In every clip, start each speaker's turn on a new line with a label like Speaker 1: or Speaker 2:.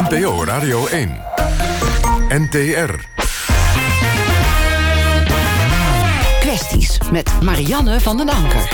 Speaker 1: NPO Radio 1. NTR.
Speaker 2: Kwesties met Marianne van den Anker.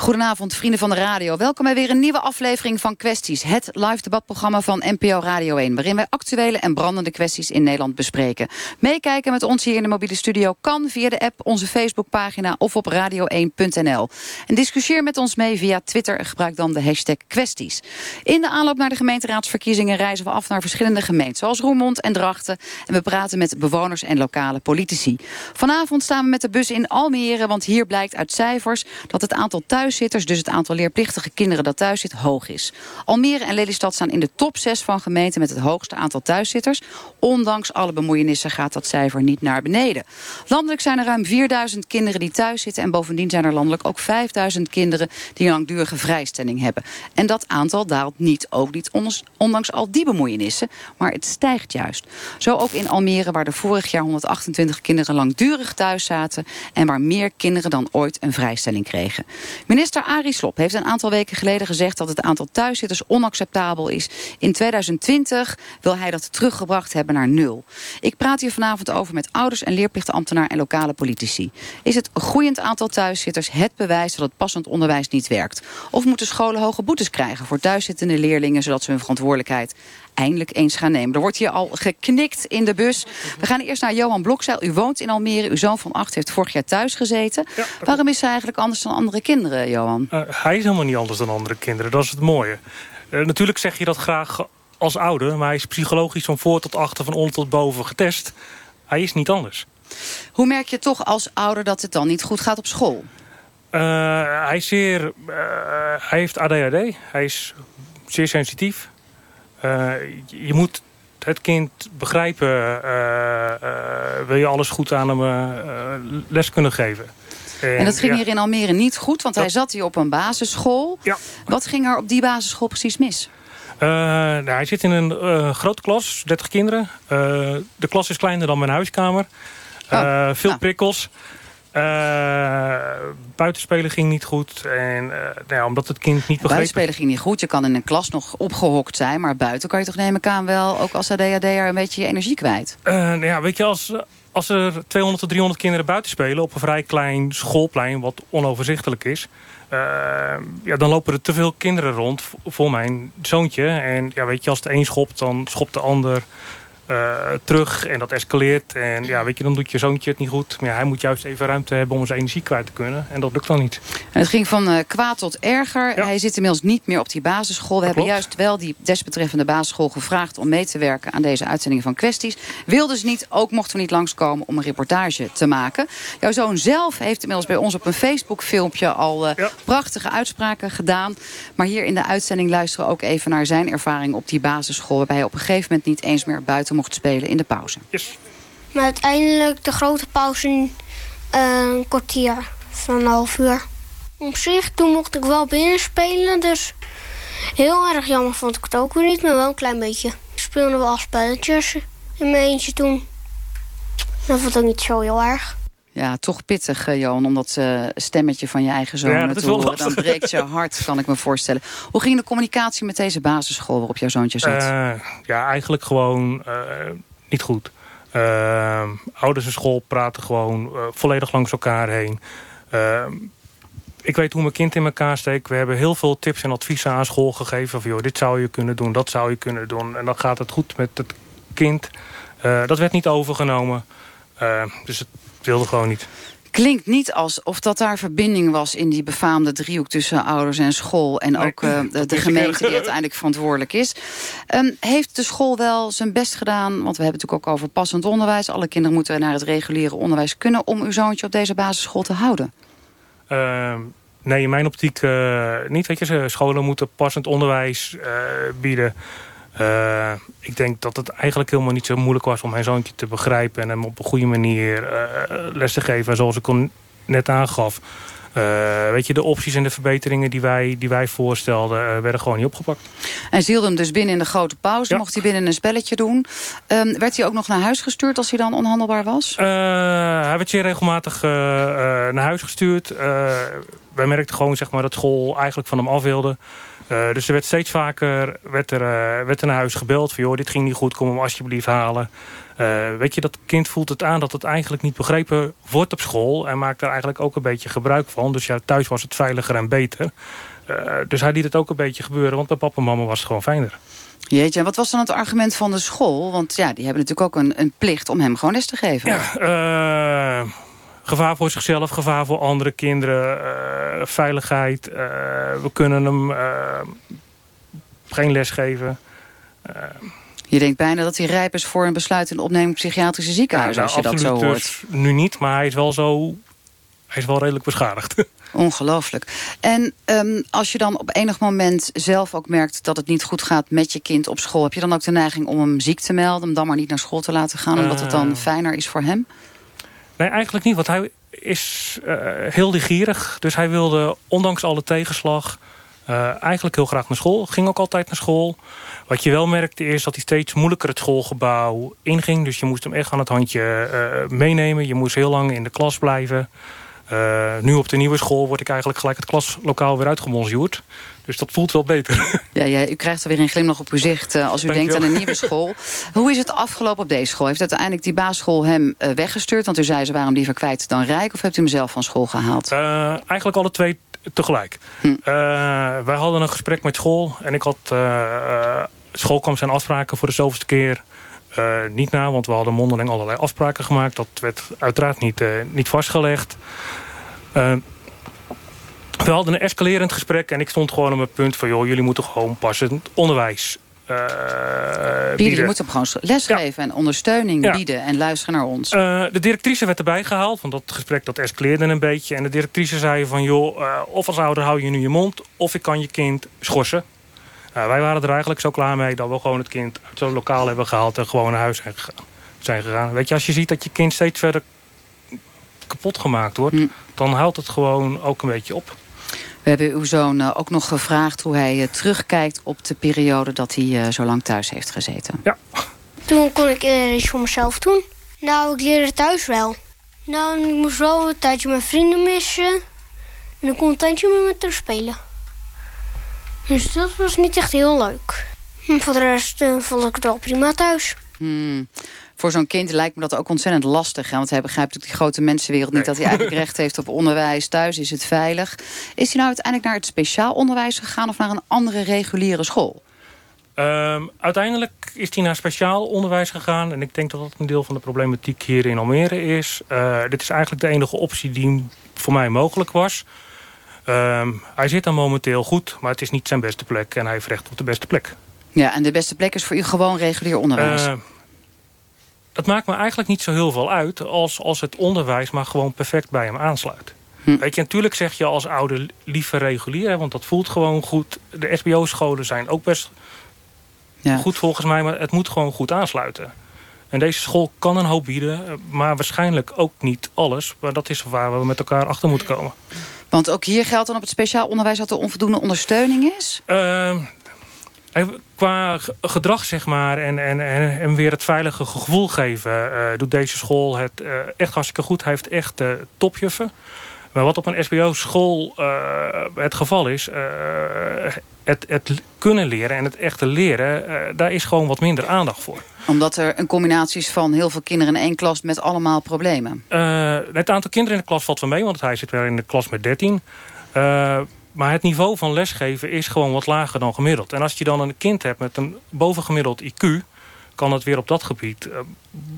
Speaker 2: Goedenavond, vrienden van de radio. Welkom bij weer een nieuwe aflevering van Kwesties. Het live debatprogramma van NPO Radio 1... waarin wij actuele en brandende kwesties in Nederland bespreken. Meekijken met ons hier in de mobiele studio kan via de app... onze Facebookpagina of op radio1.nl. En discussieer met ons mee via Twitter. Gebruik dan de hashtag Kwesties. In de aanloop naar de gemeenteraadsverkiezingen... reizen we af naar verschillende gemeenten... zoals Roermond en Drachten. En we praten met bewoners en lokale politici. Vanavond staan we met de bus in Almere... want hier blijkt uit cijfers dat het aantal thuis dus het aantal leerplichtige kinderen dat thuis zit, hoog is. Almere en Lelystad staan in de top 6 van gemeenten met het hoogste aantal thuiszitters. Ondanks alle bemoeienissen gaat dat cijfer niet naar beneden. Landelijk zijn er ruim 4000 kinderen die thuis zitten... en bovendien zijn er landelijk ook 5000 kinderen die langdurige vrijstelling hebben. En dat aantal daalt niet, ook niet ondanks al die bemoeienissen, maar het stijgt juist. Zo ook in Almere, waar er vorig jaar 128 kinderen langdurig thuis zaten... en waar meer kinderen dan ooit een vrijstelling kregen. Minister Arie Slob heeft een aantal weken geleden gezegd... dat het aantal thuiszitters onacceptabel is. In 2020 wil hij dat teruggebracht hebben naar nul. Ik praat hier vanavond over met ouders en leerplichtenambtenaar... en lokale politici. Is het groeiend aantal thuiszitters het bewijs dat het passend onderwijs niet werkt? Of moeten scholen hoge boetes krijgen voor thuiszittende leerlingen... zodat ze hun verantwoordelijkheid eindelijk eens gaan nemen. Er wordt hier al geknikt in de bus. We gaan eerst naar Johan Blokzeil. U woont in Almere. Uw zoon van acht heeft vorig jaar thuis gezeten. Waarom is hij eigenlijk anders dan andere kinderen, Johan?
Speaker 3: Uh, hij is helemaal niet anders dan andere kinderen. Dat is het mooie. Uh, natuurlijk zeg je dat graag als ouder. Maar hij is psychologisch van voor tot achter, van onder tot boven getest. Hij is niet anders.
Speaker 2: Hoe merk je toch als ouder dat het dan niet goed gaat op school?
Speaker 3: Uh, hij, is zeer, hij heeft ADHD. Hij is zeer sensitief. Uh, je moet het kind begrijpen. Uh, uh, wil je alles goed aan hem les kunnen geven.
Speaker 2: En, en dat ging hier in Almere niet goed, want hij zat hier op een basisschool.
Speaker 3: Ja.
Speaker 2: Wat ging er op die basisschool precies mis?
Speaker 3: nou, hij zit in een grote klas, 30 kinderen. de klas is kleiner dan mijn huiskamer. Oh. veel nou. prikkels. Uh, buitenspelen ging niet goed. En uh, nou ja, omdat het kind niet begreep...
Speaker 2: Buitenspelen ging niet goed. Je kan in een klas nog opgehokt zijn. Maar buiten kan je toch nemen aan wel, ook als ADHD'er, een beetje je energie kwijt?
Speaker 3: Uh, nou ja, weet je, als, als er 200 tot 300 kinderen buiten spelen... op een vrij klein schoolplein, wat onoverzichtelijk is... ja, dan lopen er te veel kinderen rond voor mijn zoontje. En ja, weet je, als de een schopt, dan schopt de ander uh, terug en dat escaleert. En ja, weet je, dan doet je zoontje het niet goed. Maar ja, hij moet juist even ruimte hebben om zijn energie kwijt te kunnen. En dat lukt dan niet.
Speaker 2: En het ging van uh, kwaad tot erger. Hij zit inmiddels niet meer op die basisschool. We hebben juist wel die desbetreffende basisschool gevraagd... om mee te werken aan deze uitzending van kwesties. Wilde ze niet, ook mochten we niet langskomen om een reportage te maken. Jouw zoon zelf heeft inmiddels bij ons op een Facebook-filmpje... al uh, prachtige uitspraken gedaan. Maar hier in de uitzending luisteren we ook even naar zijn ervaring op die basisschool... waarbij hij op een gegeven moment niet eens meer buiten mocht spelen in de pauze.
Speaker 3: Yes.
Speaker 4: Maar uiteindelijk de grote pauze in uh, een kwartier van een half uur. Op zich, toen mocht ik wel binnen spelen, dus heel erg jammer vond ik het ook weer niet, maar wel een klein beetje. Speelden we al spelletjes in mijn eentje toen. Dat vond ik niet zo heel erg.
Speaker 2: Ja, toch pittig, uh, Johan, om dat uh, stemmetje van je eigen zoon
Speaker 3: ja,
Speaker 2: te horen. Dan breekt je hart, kan ik me voorstellen. Hoe ging de communicatie met deze basisschool waarop jouw zoontje zat?
Speaker 3: Uh, ja, eigenlijk gewoon niet goed. ouders en school praten gewoon volledig langs elkaar heen. ik weet hoe mijn kind in elkaar steekt. We hebben heel veel tips en adviezen aan school gegeven. Van, joh, dit zou je kunnen doen, dat zou je kunnen doen. En dan gaat het goed met het kind. dat werd niet overgenomen. dus het wilde gewoon niet.
Speaker 2: Klinkt niet alsof dat daar verbinding was in die befaamde driehoek tussen ouders en school. En ook uh, de, de gemeente die uiteindelijk verantwoordelijk is. Um, heeft de school wel zijn best gedaan? Want we hebben het natuurlijk ook over passend onderwijs. Alle kinderen moeten naar het reguliere onderwijs kunnen om uw zoontje op deze basisschool te houden.
Speaker 3: Uh, nee, in mijn optiek uh, niet. Weet je, scholen moeten passend onderwijs uh, bieden. Uh, ik denk dat het eigenlijk helemaal niet zo moeilijk was om mijn zoontje te begrijpen... en hem op een goede manier uh, les te geven, zoals ik net aangaf. Uh, weet je, de opties en de verbeteringen die wij, die wij voorstelden... Uh, werden gewoon niet opgepakt.
Speaker 2: En ze hielden hem dus binnen in de grote pauze.
Speaker 3: Ja.
Speaker 2: Mocht hij binnen een spelletje doen. Um, werd hij ook nog naar huis gestuurd als hij dan onhandelbaar was?
Speaker 3: Uh, hij werd zeer regelmatig naar huis gestuurd. wij merkten gewoon zeg maar, dat school eigenlijk van hem af wilde. Uh, dus er werd steeds vaker werd er, uh, werd er naar huis gebeld. Van, joh, dit ging niet goed, kom hem alsjeblieft halen. Uh, weet je, dat kind voelt het aan dat het eigenlijk niet begrepen wordt op school. En maakt er eigenlijk ook een beetje gebruik van. Dus ja, thuis was het veiliger en beter. dus hij liet het ook een beetje gebeuren. Want bij papa en mama was het gewoon fijner.
Speaker 2: Jeetje, en wat was dan het argument van de school? Want ja, die hebben natuurlijk ook een, een plicht om hem gewoon les te geven.
Speaker 3: Ja, gevaar voor zichzelf, gevaar voor andere kinderen, uh, veiligheid. Uh, we kunnen hem uh, geen les geven.
Speaker 2: je denkt bijna dat hij rijp is voor een besluit in opneming psychiatrische ziekenhuis,
Speaker 3: ja,
Speaker 2: als je dat zo hoort.
Speaker 3: Dus nu niet, maar hij is wel zo. Hij is wel redelijk beschadigd.
Speaker 2: Ongelooflijk. En um, als je dan op enig moment zelf ook merkt dat het niet goed gaat met je kind op school... heb je dan ook de neiging om hem ziek te melden, hem dan maar niet naar school te laten gaan... omdat het dan fijner is voor hem?
Speaker 3: Nee, eigenlijk niet, want hij is uh, heel ligierig. Dus hij wilde, ondanks alle tegenslag, uh, eigenlijk heel graag naar school. Ging ook altijd naar school. Wat je wel merkte is dat hij steeds moeilijker het schoolgebouw inging. Dus je moest hem echt aan het handje uh, meenemen. Je moest heel lang in de klas blijven. nu op de nieuwe school word ik eigenlijk gelijk het klaslokaal weer uitgebonjourd. Dus dat voelt wel beter.
Speaker 2: Ja, ja, u krijgt er weer een glimlach op uw zicht uh, als u
Speaker 3: Dank
Speaker 2: denkt aan een nieuwe school. Hoe is het afgelopen op deze school? Heeft uiteindelijk die basisschool hem uh, weggestuurd? Want u zei ze waren hem liever kwijt dan rijk. Of hebt u hem zelf van school gehaald?
Speaker 3: Uh, eigenlijk alle twee tegelijk.
Speaker 2: Hm.
Speaker 3: wij hadden een gesprek met school. En ik had... school kwam zijn afspraken voor de zoveelste keer niet na. Want we hadden mondeling allerlei afspraken gemaakt. Dat werd uiteraard niet, niet vastgelegd. We hadden een escalerend gesprek en ik stond gewoon op mijn punt van... joh, jullie moeten gewoon passend onderwijs uh,
Speaker 2: bieden. Je moet hem gewoon lesgeven
Speaker 3: ja.
Speaker 2: en ondersteuning
Speaker 3: ja.
Speaker 2: bieden en luisteren naar ons.
Speaker 3: Uh, de directrice werd erbij gehaald, want dat gesprek dat escaleerde een beetje. En de directrice zei van, joh, uh, of als ouder hou je nu je mond... of ik kan je kind schorsen. Wij waren er eigenlijk zo klaar mee dat we gewoon het kind uit zo'n lokaal hebben gehaald... en gewoon naar huis zijn gegaan. zijn gegaan. Weet je, als je ziet dat je kind steeds verder kapot gemaakt wordt...
Speaker 2: Hm.
Speaker 3: dan houdt het gewoon ook een beetje op.
Speaker 2: We hebben uw zoon uh, ook nog gevraagd hoe hij uh, terugkijkt op de periode dat hij uh, zo lang thuis heeft gezeten.
Speaker 3: Ja.
Speaker 4: Toen kon ik iets voor mezelf doen. Nou, ik leerde thuis wel. Nou, ik moest wel een tijdje mijn vrienden missen. En ik kon een tijdje met me terug spelen. Dus dat was niet echt heel leuk. Voor de rest vond ik het wel prima thuis.
Speaker 2: Hmm. Voor zo'n kind lijkt me dat ook ontzettend lastig. Hè? Want hij begrijpt natuurlijk die grote mensenwereld niet...
Speaker 3: Nee.
Speaker 2: dat hij eigenlijk recht heeft op onderwijs. Thuis is het veilig. Is hij nou uiteindelijk naar het speciaal onderwijs gegaan... of naar een andere reguliere school?
Speaker 3: Um, uiteindelijk is hij naar speciaal onderwijs gegaan. En ik denk dat dat een deel van de problematiek hier in Almere is. Uh, dit is eigenlijk de enige optie die voor mij mogelijk was. Um, hij zit dan momenteel goed, maar het is niet zijn beste plek. En hij heeft recht op de beste plek.
Speaker 2: Ja, en de beste plek is voor u gewoon regulier onderwijs?
Speaker 3: Uh, dat maakt me eigenlijk niet zo heel veel uit... als, als het onderwijs maar gewoon perfect bij hem aansluit. Hm. Weet je, natuurlijk zeg je als ouder liever regulier... Hè, want dat voelt gewoon goed. De SBO-scholen zijn ook best ja. goed volgens mij... maar het moet gewoon goed aansluiten. En deze school kan een hoop bieden... maar waarschijnlijk ook niet alles. Maar dat is waar we met elkaar achter moeten komen.
Speaker 2: Want ook hier geldt dan op het speciaal onderwijs... dat er onvoldoende ondersteuning is?
Speaker 3: Uh, qua gedrag, zeg maar, en, en, en, en weer het veilige gevoel geven... Uh, doet deze school het uh, echt hartstikke goed. Hij heeft echt uh, topjuffen. Maar wat op een SBO-school het geval is... het, het kunnen leren en het echte leren... daar is gewoon wat minder aandacht voor.
Speaker 2: Omdat er een combinatie is van heel veel kinderen in één klas... met allemaal problemen?
Speaker 3: het aantal kinderen in de klas valt wel mee... want hij zit weer in de klas met 13... Maar het niveau van lesgeven is gewoon wat lager dan gemiddeld. En als je dan een kind hebt met een bovengemiddeld IQ... kan het weer op dat gebied uh,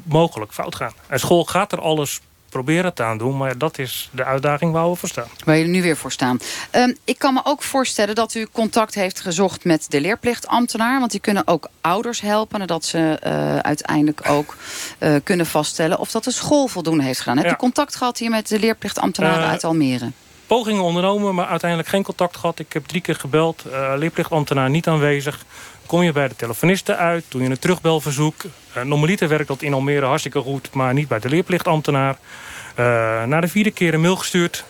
Speaker 3: mogelijk fout gaan. En school gaat er alles proberen te aan doen... maar dat is de uitdaging waar we voor staan.
Speaker 2: Waar jullie nu weer voor staan. Um, ik kan me ook voorstellen dat u contact heeft gezocht met de leerplichtambtenaar... want die kunnen ook ouders helpen... nadat ze uh, uiteindelijk ook uh, kunnen vaststellen... of dat de school voldoende heeft gedaan. Hebt u contact gehad hier met de leerplichtambtenaren uit Almere?
Speaker 3: Pogingen ondernomen, maar uiteindelijk geen contact gehad. Ik heb drie keer gebeld, uh, leerplichtambtenaar niet aanwezig. Kom je bij de telefonisten uit, doe je een terugbelverzoek. Uh, normaliter werkt dat in Almere hartstikke goed, maar niet bij de leerplichtambtenaar. Uh, na de vierde keer een mail gestuurd.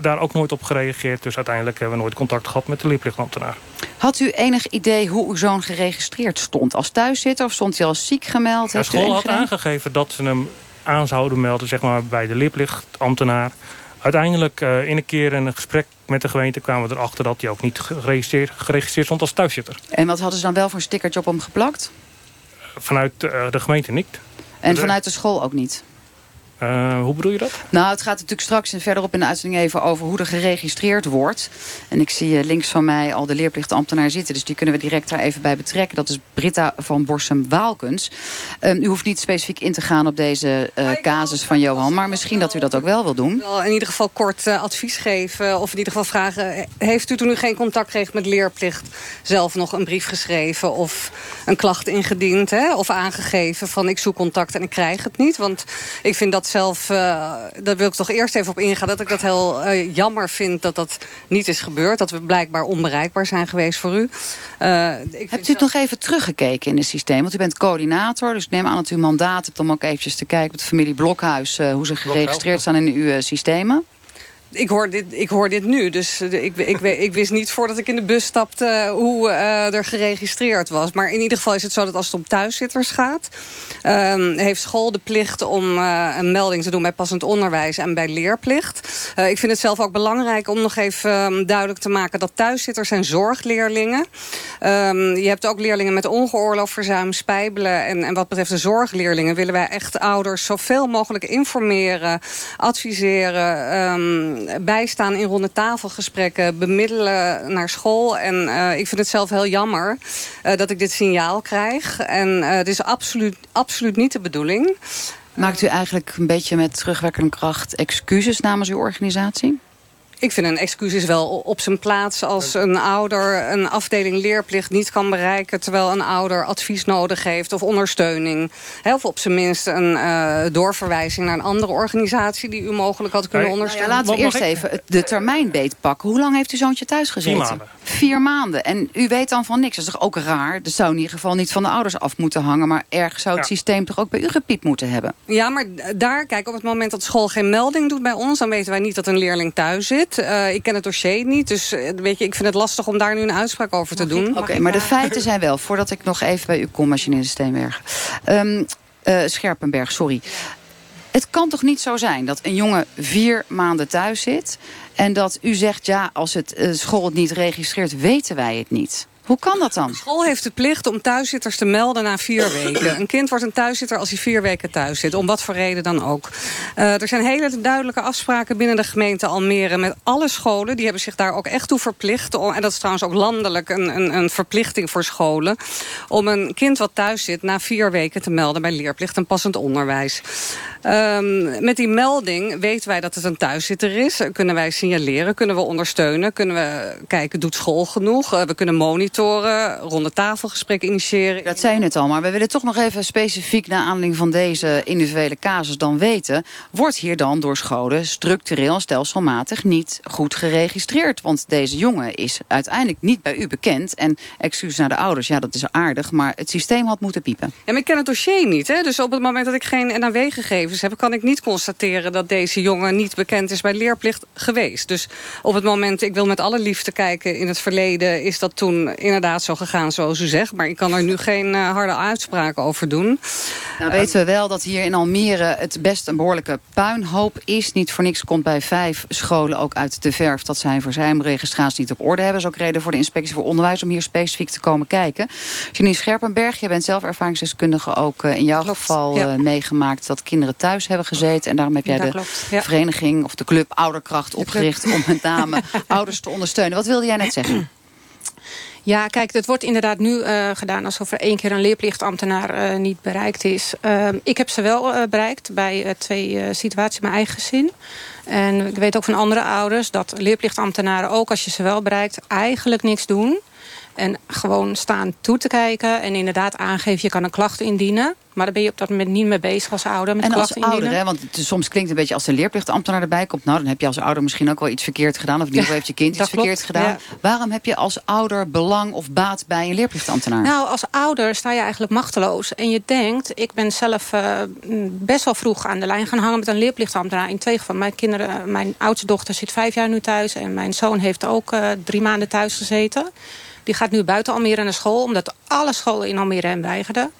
Speaker 3: daar ook nooit op gereageerd. Dus uiteindelijk hebben we nooit contact gehad met de leerplichtambtenaar.
Speaker 2: Had u enig idee hoe uw zoon geregistreerd stond? Als thuiszitter of stond hij als ziek gemeld?
Speaker 3: De school had aangegeven dat ze hem aan zouden melden zeg maar, bij de leerplichtambtenaar. Uiteindelijk uh, in een keer in een gesprek met de gemeente kwamen we erachter dat hij ook niet geregistreerd, geregistreerd stond als thuiszitter.
Speaker 2: En wat hadden ze dan wel voor een stickertje op hem geplakt?
Speaker 3: Vanuit uh, de gemeente niet.
Speaker 2: En vanuit de school ook niet?
Speaker 3: Uh, hoe bedoel je dat?
Speaker 2: Nou, het gaat natuurlijk straks en verderop in de uitzending even over hoe er geregistreerd wordt. En ik zie uh, links van mij al de leerplichtambtenaar zitten. Dus die kunnen we direct daar even bij betrekken. Dat is Britta van Borsum-Waalkens. Um, u hoeft niet specifiek in te gaan op deze uh, casus van Johan. Maar misschien dat u dat ook wel wil doen.
Speaker 5: In ieder geval kort advies geven. Of in ieder geval vragen. Heeft u toen u geen contact kreeg met leerplicht... zelf nog een brief geschreven of een klacht ingediend? Hè? Of aangegeven van ik zoek contact en ik krijg het niet? Want ik vind dat zelf, uh, daar wil ik toch eerst even op ingaan... dat ik dat heel uh, jammer vind dat dat niet is gebeurd. Dat we blijkbaar onbereikbaar zijn geweest voor u.
Speaker 2: Uh, ik hebt u het nog even teruggekeken in het systeem? Want u bent coördinator, dus ik neem aan dat u mandaat hebt... om ook eventjes te kijken met de familie Blokhuis... hoe ze geregistreerd staan in uw systemen
Speaker 5: ik hoor dit, ik hoor dit nu. Dus ik, ik, ik, wist niet voordat ik in de bus stapte hoe uh, er geregistreerd was. Maar in ieder geval is het zo dat als het om thuiszitters gaat... Um, heeft school de plicht om een melding te doen bij passend onderwijs en bij leerplicht. Ik vind het zelf ook belangrijk om nog even um, duidelijk te maken... dat thuiszitters zijn zorgleerlingen. Um, je hebt ook leerlingen met ongeoorloofd verzuim, spijbelen. En, en wat betreft de zorgleerlingen willen wij echt ouders... zoveel mogelijk informeren, adviseren bijstaan in ronde tafelgesprekken, bemiddelen naar school. En uh, ik vind het zelf heel jammer uh, dat ik dit signaal krijg. En uh, het is absoluut, absoluut niet de bedoeling.
Speaker 2: Maakt u eigenlijk een beetje met terugwerkende kracht excuses namens uw organisatie?
Speaker 5: Ik vind een excuus is wel op zijn plaats als een ouder een afdeling leerplicht niet kan bereiken... terwijl een ouder advies nodig heeft of ondersteuning. of op zijn minst een uh, doorverwijzing naar een andere organisatie... die u mogelijk had kunnen ondersteunen.
Speaker 2: Nou ja, laten we eerst even de termijn beetpakken. Hoe lang heeft uw zoontje thuis gezeten?
Speaker 3: Vier maanden.
Speaker 2: Vier maanden. En u weet dan van niks. Dat is toch ook raar? Dat zou in ieder geval niet van de ouders af moeten hangen... maar ergens zou het ja. systeem toch ook bij u gepiept moeten hebben?
Speaker 5: Ja, maar daar, kijk, op het moment dat school geen melding doet bij ons... dan weten wij niet dat een leerling thuis zit. Uh, ik ken het dosscher niet, dus weet je, ik vind het lastig om daar nu een uitspraak over te doen.
Speaker 2: Oké, okay, maar de feiten zijn wel, voordat ik nog even bij u kom, machine Steenberg. Um, uh, Scherpenberg, sorry. Het kan toch niet zo zijn dat een jongen vier maanden thuis zit... en dat u zegt, ja, als het uh, school het niet registreert, weten wij het niet. Hoe kan dat dan?
Speaker 5: School heeft de plicht om thuiszitters te melden na vier weken. Een kind wordt een thuiszitter als hij vier weken thuis zit. Om wat voor reden dan ook. Uh, er zijn hele duidelijke afspraken binnen de gemeente Almere... met alle scholen. Die hebben zich daar ook echt toe verplicht. Om, en dat is trouwens ook landelijk een, een, een verplichting voor scholen... om een kind wat thuis zit na vier weken te melden... bij leerplicht en passend onderwijs. Um, met die melding weten wij dat het een thuiszitter is. Kunnen wij signaleren, kunnen we ondersteunen. Kunnen we kijken, doet school genoeg? Uh, we kunnen monitoren, ronde tafelgesprekken initiëren.
Speaker 2: Dat zei je net al, maar we willen toch nog even specifiek... naar aanleiding van deze individuele casus dan weten... wordt hier dan door scholen structureel en stelselmatig niet goed geregistreerd? Want deze jongen is uiteindelijk niet bij u bekend. En excuus naar de ouders, ja dat is aardig... maar het systeem had moeten piepen.
Speaker 5: Ja, maar ik ken het dossier niet. Hè? Dus op het moment dat ik geen NAW-gegevens gegevens heb... kan ik niet constateren dat deze jongen niet bekend is bij leerplicht geweest. Dus op het moment, ik wil met alle liefde kijken in het verleden... is dat toen inderdaad zo gegaan zoals u zegt. Maar ik kan er nu geen uh, harde uitspraken over doen.
Speaker 2: Nou weten we wel dat hier in Almere het best een behoorlijke puinhoop is. Niet voor niks komt bij vijf scholen ook uit de verf... dat zij verzuimregistratie niet op orde hebben. Dat is ook reden voor de inspectie voor onderwijs om hier specifiek te komen kijken. Janine Scherpenberg, je bent zelf ervaringsdeskundige ook uh, in jouw Klopt, geval ja. uh, meegemaakt... dat kinderen thuis hebben gezeten. En daarom heb jij de ja. vereniging of de club Ouderkracht opgericht... om met name ouders te ondersteunen. Wat wilde jij net zeggen?
Speaker 6: Ja, kijk, het wordt inderdaad nu uh, gedaan alsof er één keer een leerplichtambtenaar uh, niet bereikt is. Uh, ik heb ze wel uh, bereikt bij twee situaties in mijn eigen gezin. En ik weet ook van andere ouders dat leerplichtambtenaren ook als je ze wel bereikt eigenlijk niks doen. En gewoon staan toe te kijken en inderdaad aangeven... je kan een klacht indienen. Maar daar ben je op dat moment niet mee bezig als ouder. Met
Speaker 2: en als ouder, hè, want het, soms klinkt het een beetje als de leerplichtambtenaar erbij komt. Nou, dan heb je als ouder misschien ook wel iets verkeerd gedaan. Of in ieder geval heeft je kind iets
Speaker 6: klopt,
Speaker 2: verkeerd gedaan.
Speaker 6: ja.
Speaker 2: Waarom heb je als ouder belang of baat bij een leerplichtambtenaar?
Speaker 6: Nou, als ouder sta je eigenlijk machteloos. En je denkt, ik ben zelf eh, best wel vroeg aan de lijn gaan hangen... met een leerplichtambtenaar. In twee van mijn kinderen, mijn oudste dochter zit vijf jaar nu thuis... en mijn zoon heeft ook eh, drie maanden thuis gezeten. Die gaat nu buiten Almere naar school... omdat alle scholen in Almere hem weigerden.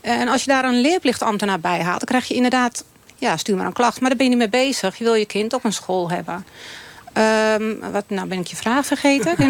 Speaker 6: En als je daar een leerplichtambtenaar bij haalt... dan krijg je inderdaad, ja, stuur maar een klacht. Maar daar ben je niet mee bezig. Je wil je kind op een school hebben. Ehm, wat, nou ben ik je vraag vergeten. Ik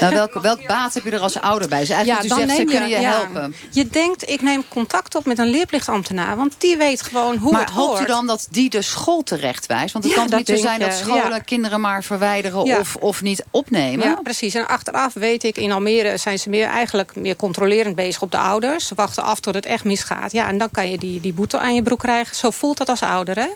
Speaker 2: Nou, welk, welk baat heb je er als ouder bij? Dus eigenlijk ja, zegt, ze kunnen je
Speaker 6: ja,
Speaker 2: helpen.
Speaker 6: Je denkt, ik neem contact op met een leerplichtambtenaar. Want die weet gewoon hoe
Speaker 2: maar
Speaker 6: het hoort.
Speaker 2: hoopt u dan dat die de school terecht wijst? Want het
Speaker 6: Ja,
Speaker 2: kan niet zo zijn dat
Speaker 6: je,
Speaker 2: scholen kinderen maar verwijderen of, of niet opnemen.
Speaker 6: Ja, precies. En achteraf weet ik, in Almere zijn ze meer, eigenlijk meer controlerend bezig op de ouders. Ze wachten af tot het echt misgaat. Ja, en dan kan je die, die boete aan je broek krijgen. Zo voelt dat als ouder, hè?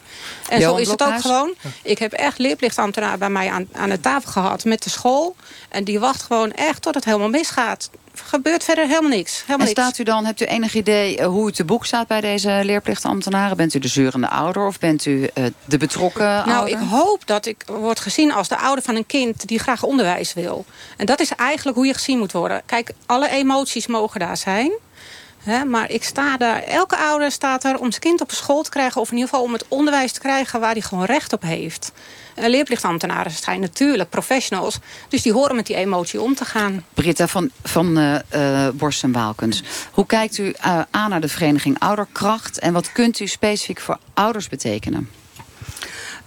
Speaker 6: En
Speaker 2: Johan
Speaker 6: zo is het ook gewoon. Ik heb echt leerplichtambtenaar bij mij aan, aan de tafel gehad met de school. En die wacht gewoon echt tot het helemaal misgaat. Gebeurt verder helemaal niks. Helemaal
Speaker 2: En
Speaker 6: niks.
Speaker 2: staat u dan, hebt u enig idee eh, hoe het te boek staat bij deze leerplichtambtenaren? Bent u de zeurende ouder of bent u eh, de betrokken
Speaker 6: Nou,
Speaker 2: ouder?
Speaker 6: ik hoop dat ik word gezien als de ouder van een kind die graag onderwijs wil. En dat is eigenlijk hoe je gezien moet worden. Kijk, alle emoties mogen daar zijn. Maar ik sta daar, elke ouder staat er om zijn kind op school te krijgen... of in ieder geval om het onderwijs te krijgen waar hij gewoon recht op heeft. En leerplichtambtenaren zijn natuurlijk professionals. Dus die horen met die emotie om te gaan.
Speaker 2: Britta van, van eh, eh, Borst en Waalkens. Hoe kijkt u eh, aan naar de vereniging Ouderkracht? En wat kunt u specifiek voor ouders betekenen?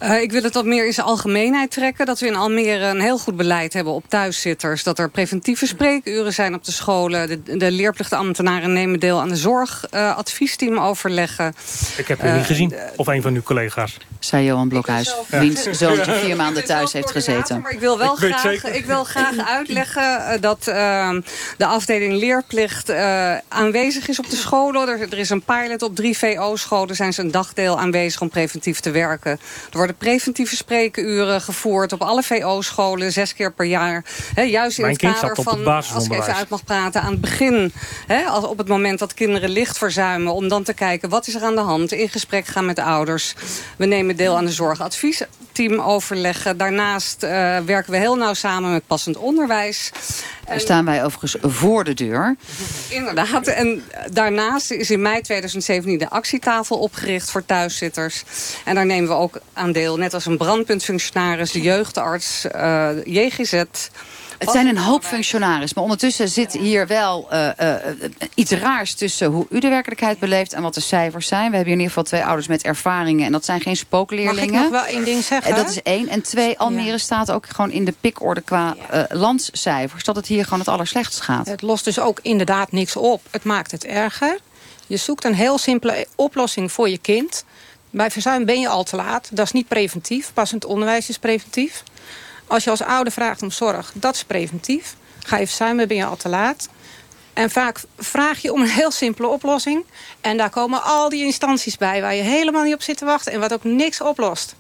Speaker 5: Uh, ik wil het wat meer in zijn algemeenheid trekken. Dat we in Almere een heel goed beleid hebben op thuiszitters. Dat er preventieve spreekuren zijn op de scholen. De, de leerplichtambtenaren nemen deel aan de zorgadviesteam overleggen.
Speaker 3: Ik heb u niet gezien. Of een van uw collega's.
Speaker 2: Zei Johan Blokhuis.
Speaker 3: Ja.
Speaker 2: Wiens zoontje vier maanden thuis heeft gezeten.
Speaker 5: Maar ik wil wel
Speaker 3: Ik
Speaker 5: graag, ik wil graag uitleggen dat uh, de afdeling leerplicht uh, aanwezig is op de scholen. Er, er is een pilot op drie VO-scholen. Zijn ze een dagdeel aanwezig om preventief te werken. Er worden preventieve spreekuren gevoerd op alle VO-scholen. Zes keer per jaar. He, juist in
Speaker 3: Mijn
Speaker 5: het kader
Speaker 3: het
Speaker 5: van, als ik even uit mag praten, aan het begin. He, als, op het moment dat kinderen licht verzuimen. Om dan te kijken, wat is er aan de hand? In gesprek gaan met de ouders. We nemen deel aan de zorgadviesteam overleggen. Daarnaast uh, werken we heel nauw samen met passend onderwijs.
Speaker 2: Staan wij overigens voor de deur.
Speaker 5: Inderdaad. En daarnaast is in mei 2017 de actietafel opgericht voor thuiszitters. En daar nemen we ook aan deel. Net als een brandpuntfunctionaris, de jeugdarts, uh, JGZ...
Speaker 2: Het zijn een hoop functionarissen, maar ondertussen zit hier wel uh, uh, iets raars tussen hoe u de werkelijkheid beleeft en wat de cijfers zijn. We hebben hier in ieder geval twee ouders met ervaringen en dat zijn geen spookleerlingen.
Speaker 6: Mag ik nog wel één ding zeggen?
Speaker 2: En dat is één. En twee, Almere ja. staat ook gewoon in de pikorde qua uh, landscijfers, dat het hier gewoon het allerslechtst gaat.
Speaker 6: Het lost dus ook inderdaad niks op. Het maakt het erger. Je zoekt een heel simpele oplossing voor je kind. Bij verzuim ben je al te laat. Dat is niet preventief. Passend onderwijs is preventief. Als je als ouder vraagt om zorg, dat is preventief. Ga je verzuimen, ben je al te laat. En vaak vraag je om een heel simpele oplossing. En daar komen al die instanties bij waar je helemaal niet op zit te wachten. En wat ook niks oplost.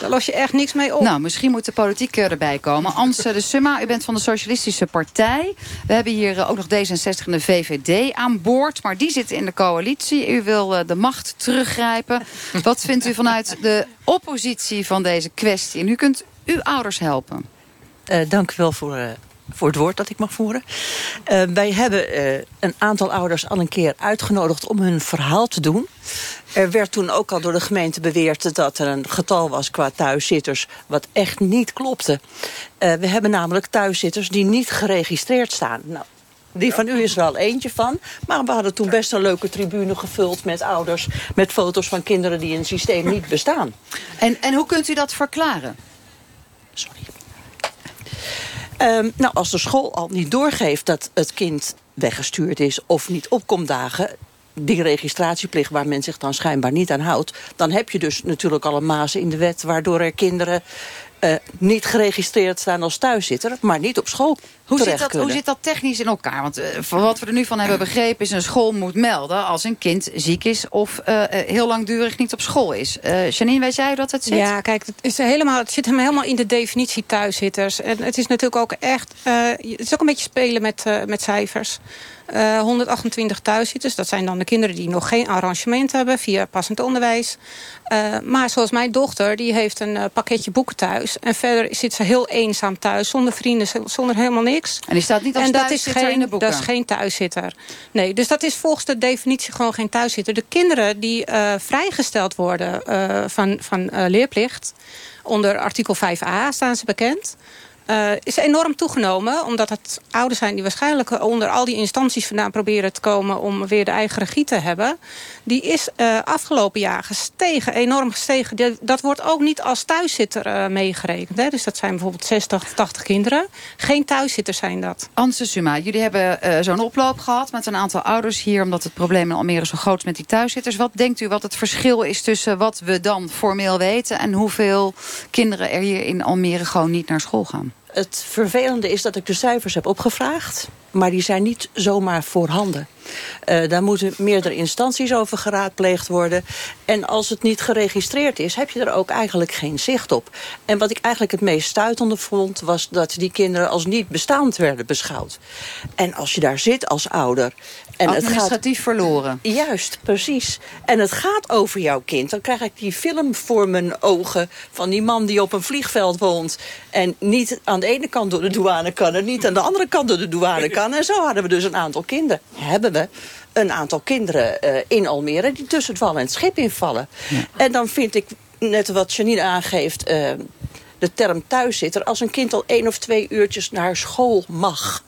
Speaker 6: Daar los je echt niks mee op.
Speaker 2: Nou, misschien moet de politiek erbij komen. Anse de Summa, u bent van de Socialistische Partij. We hebben hier ook nog D66 en de VVD aan boord. Maar die zitten in de coalitie. U wil de macht teruggrijpen. Wat vindt u vanuit de oppositie van deze kwestie? En u kunt uw ouders helpen.
Speaker 7: Uh, dank u wel voor, uh, voor het woord dat ik mag voeren. Uh, wij hebben een aantal ouders al een keer uitgenodigd om hun verhaal te doen. Er werd toen ook al door de gemeente beweerd dat er een getal was qua thuiszitters... wat echt niet klopte. we hebben namelijk thuiszitters die niet geregistreerd staan. Nou, die van u is er al eentje van. Maar we hadden toen best een leuke tribune gevuld met ouders... met foto's van kinderen die in het systeem niet bestaan.
Speaker 2: En, en hoe kunt u dat verklaren?
Speaker 7: Sorry. Um, nou, als de school al niet doorgeeft dat het kind weggestuurd is... of niet opkomt dagen, die registratieplicht waar men zich dan schijnbaar niet aan houdt... dan heb je dus natuurlijk al een maas in de wet... waardoor er kinderen eh, niet geregistreerd staan als thuiszitter, maar niet op school
Speaker 2: Hoe zit, dat, hoe zit dat technisch in elkaar? Want eh, van wat we er nu van hebben begrepen is... een school moet melden als een kind ziek is... of eh, eh, heel langdurig niet op school is. Eh Janine, weet jij hoe dat het zit?
Speaker 6: Ja, kijk, het, is helemaal, het zit hem helemaal in de definitie thuiszitters. En het is natuurlijk ook echt... eh, het is ook een beetje spelen met, eh, met cijfers. Eh, 128 thuiszitters, dat zijn dan de kinderen die nog geen arrangement hebben... via passend onderwijs. Eh, maar zoals mijn dochter, die heeft een pakketje boeken thuis. En verder zit ze heel eenzaam thuis, zonder vrienden, zonder helemaal niks.
Speaker 2: En die staat niet als
Speaker 6: en dat is,
Speaker 2: thuiszitter in de
Speaker 6: geen,
Speaker 2: boeken?
Speaker 6: dat is geen thuiszitter. Nee, dus dat is volgens de definitie gewoon geen thuiszitter. De kinderen die eh, vrijgesteld worden eh, van, van eh, leerplicht... onder artikel 5a staan ze bekend... eh, is enorm toegenomen, omdat het ouders zijn... die waarschijnlijk onder al die instanties vandaan proberen te komen... om weer de eigen regie te hebben. Die is eh, afgelopen jaar gestegen, enorm gestegen. Dat wordt ook niet als thuiszitter eh, meegerekend. Hè? Dus dat zijn bijvoorbeeld 60 of 80 kinderen. Geen thuiszitters zijn dat.
Speaker 2: Anse Suma, jullie hebben zo'n oploop gehad met een aantal ouders hier... omdat het probleem in Almere zo groot is met die thuiszitters. Wat denkt u wat het verschil is tussen wat we dan formeel weten... en hoeveel kinderen er hier in Almere gewoon niet naar school gaan?
Speaker 7: Het vervelende is dat ik de cijfers heb opgevraagd. Maar die zijn niet zomaar voorhanden. Eh daar moeten meerdere instanties over geraadpleegd worden. En als het niet geregistreerd is, heb je er ook eigenlijk geen zicht op. En wat ik eigenlijk het meest stuitende vond... was dat die kinderen als niet bestaand werden beschouwd. En als je daar zit als ouder... En het gaat
Speaker 2: Administratief verloren.
Speaker 7: Juist, precies. En het gaat over jouw kind. Dan krijg ik die film voor mijn ogen van die man die op een vliegveld woont... en niet aan de ene kant door de douane kan... en niet aan de andere kant door de douane kan. En zo hadden we dus een aantal kinderen. Hebben een aantal kinderen eh, in Almere... die tussen het wal en het schip invallen. En dan vind ik, net wat Janine aangeeft... eh, de term thuiszitter... als een kind al één of twee uurtjes naar school mag...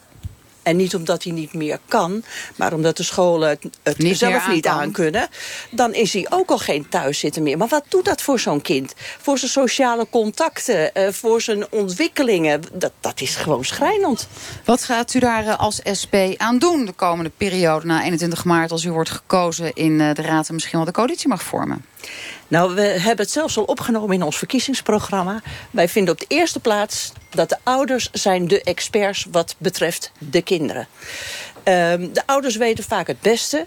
Speaker 7: En niet omdat hij niet meer kan, maar omdat de scholen het, het
Speaker 2: Niet
Speaker 7: zelf niet
Speaker 2: aan kan.
Speaker 7: aankunnen. Dan is hij ook al geen thuiszitter meer. Maar wat doet dat voor zo'n kind? Voor zijn sociale contacten, eh, voor zijn ontwikkelingen. Dat, dat is gewoon schrijnend.
Speaker 2: Wat gaat u daar eh, als SP aan doen de komende periode... na 21 maart als u wordt gekozen in eh, de Raad... en misschien wel de coalitie mag vormen?
Speaker 7: Nou, we hebben het zelfs al opgenomen in ons verkiezingsprogramma. Wij vinden op de eerste plaats dat de ouders zijn de experts wat betreft de kinderen. Ehm, de ouders weten vaak het beste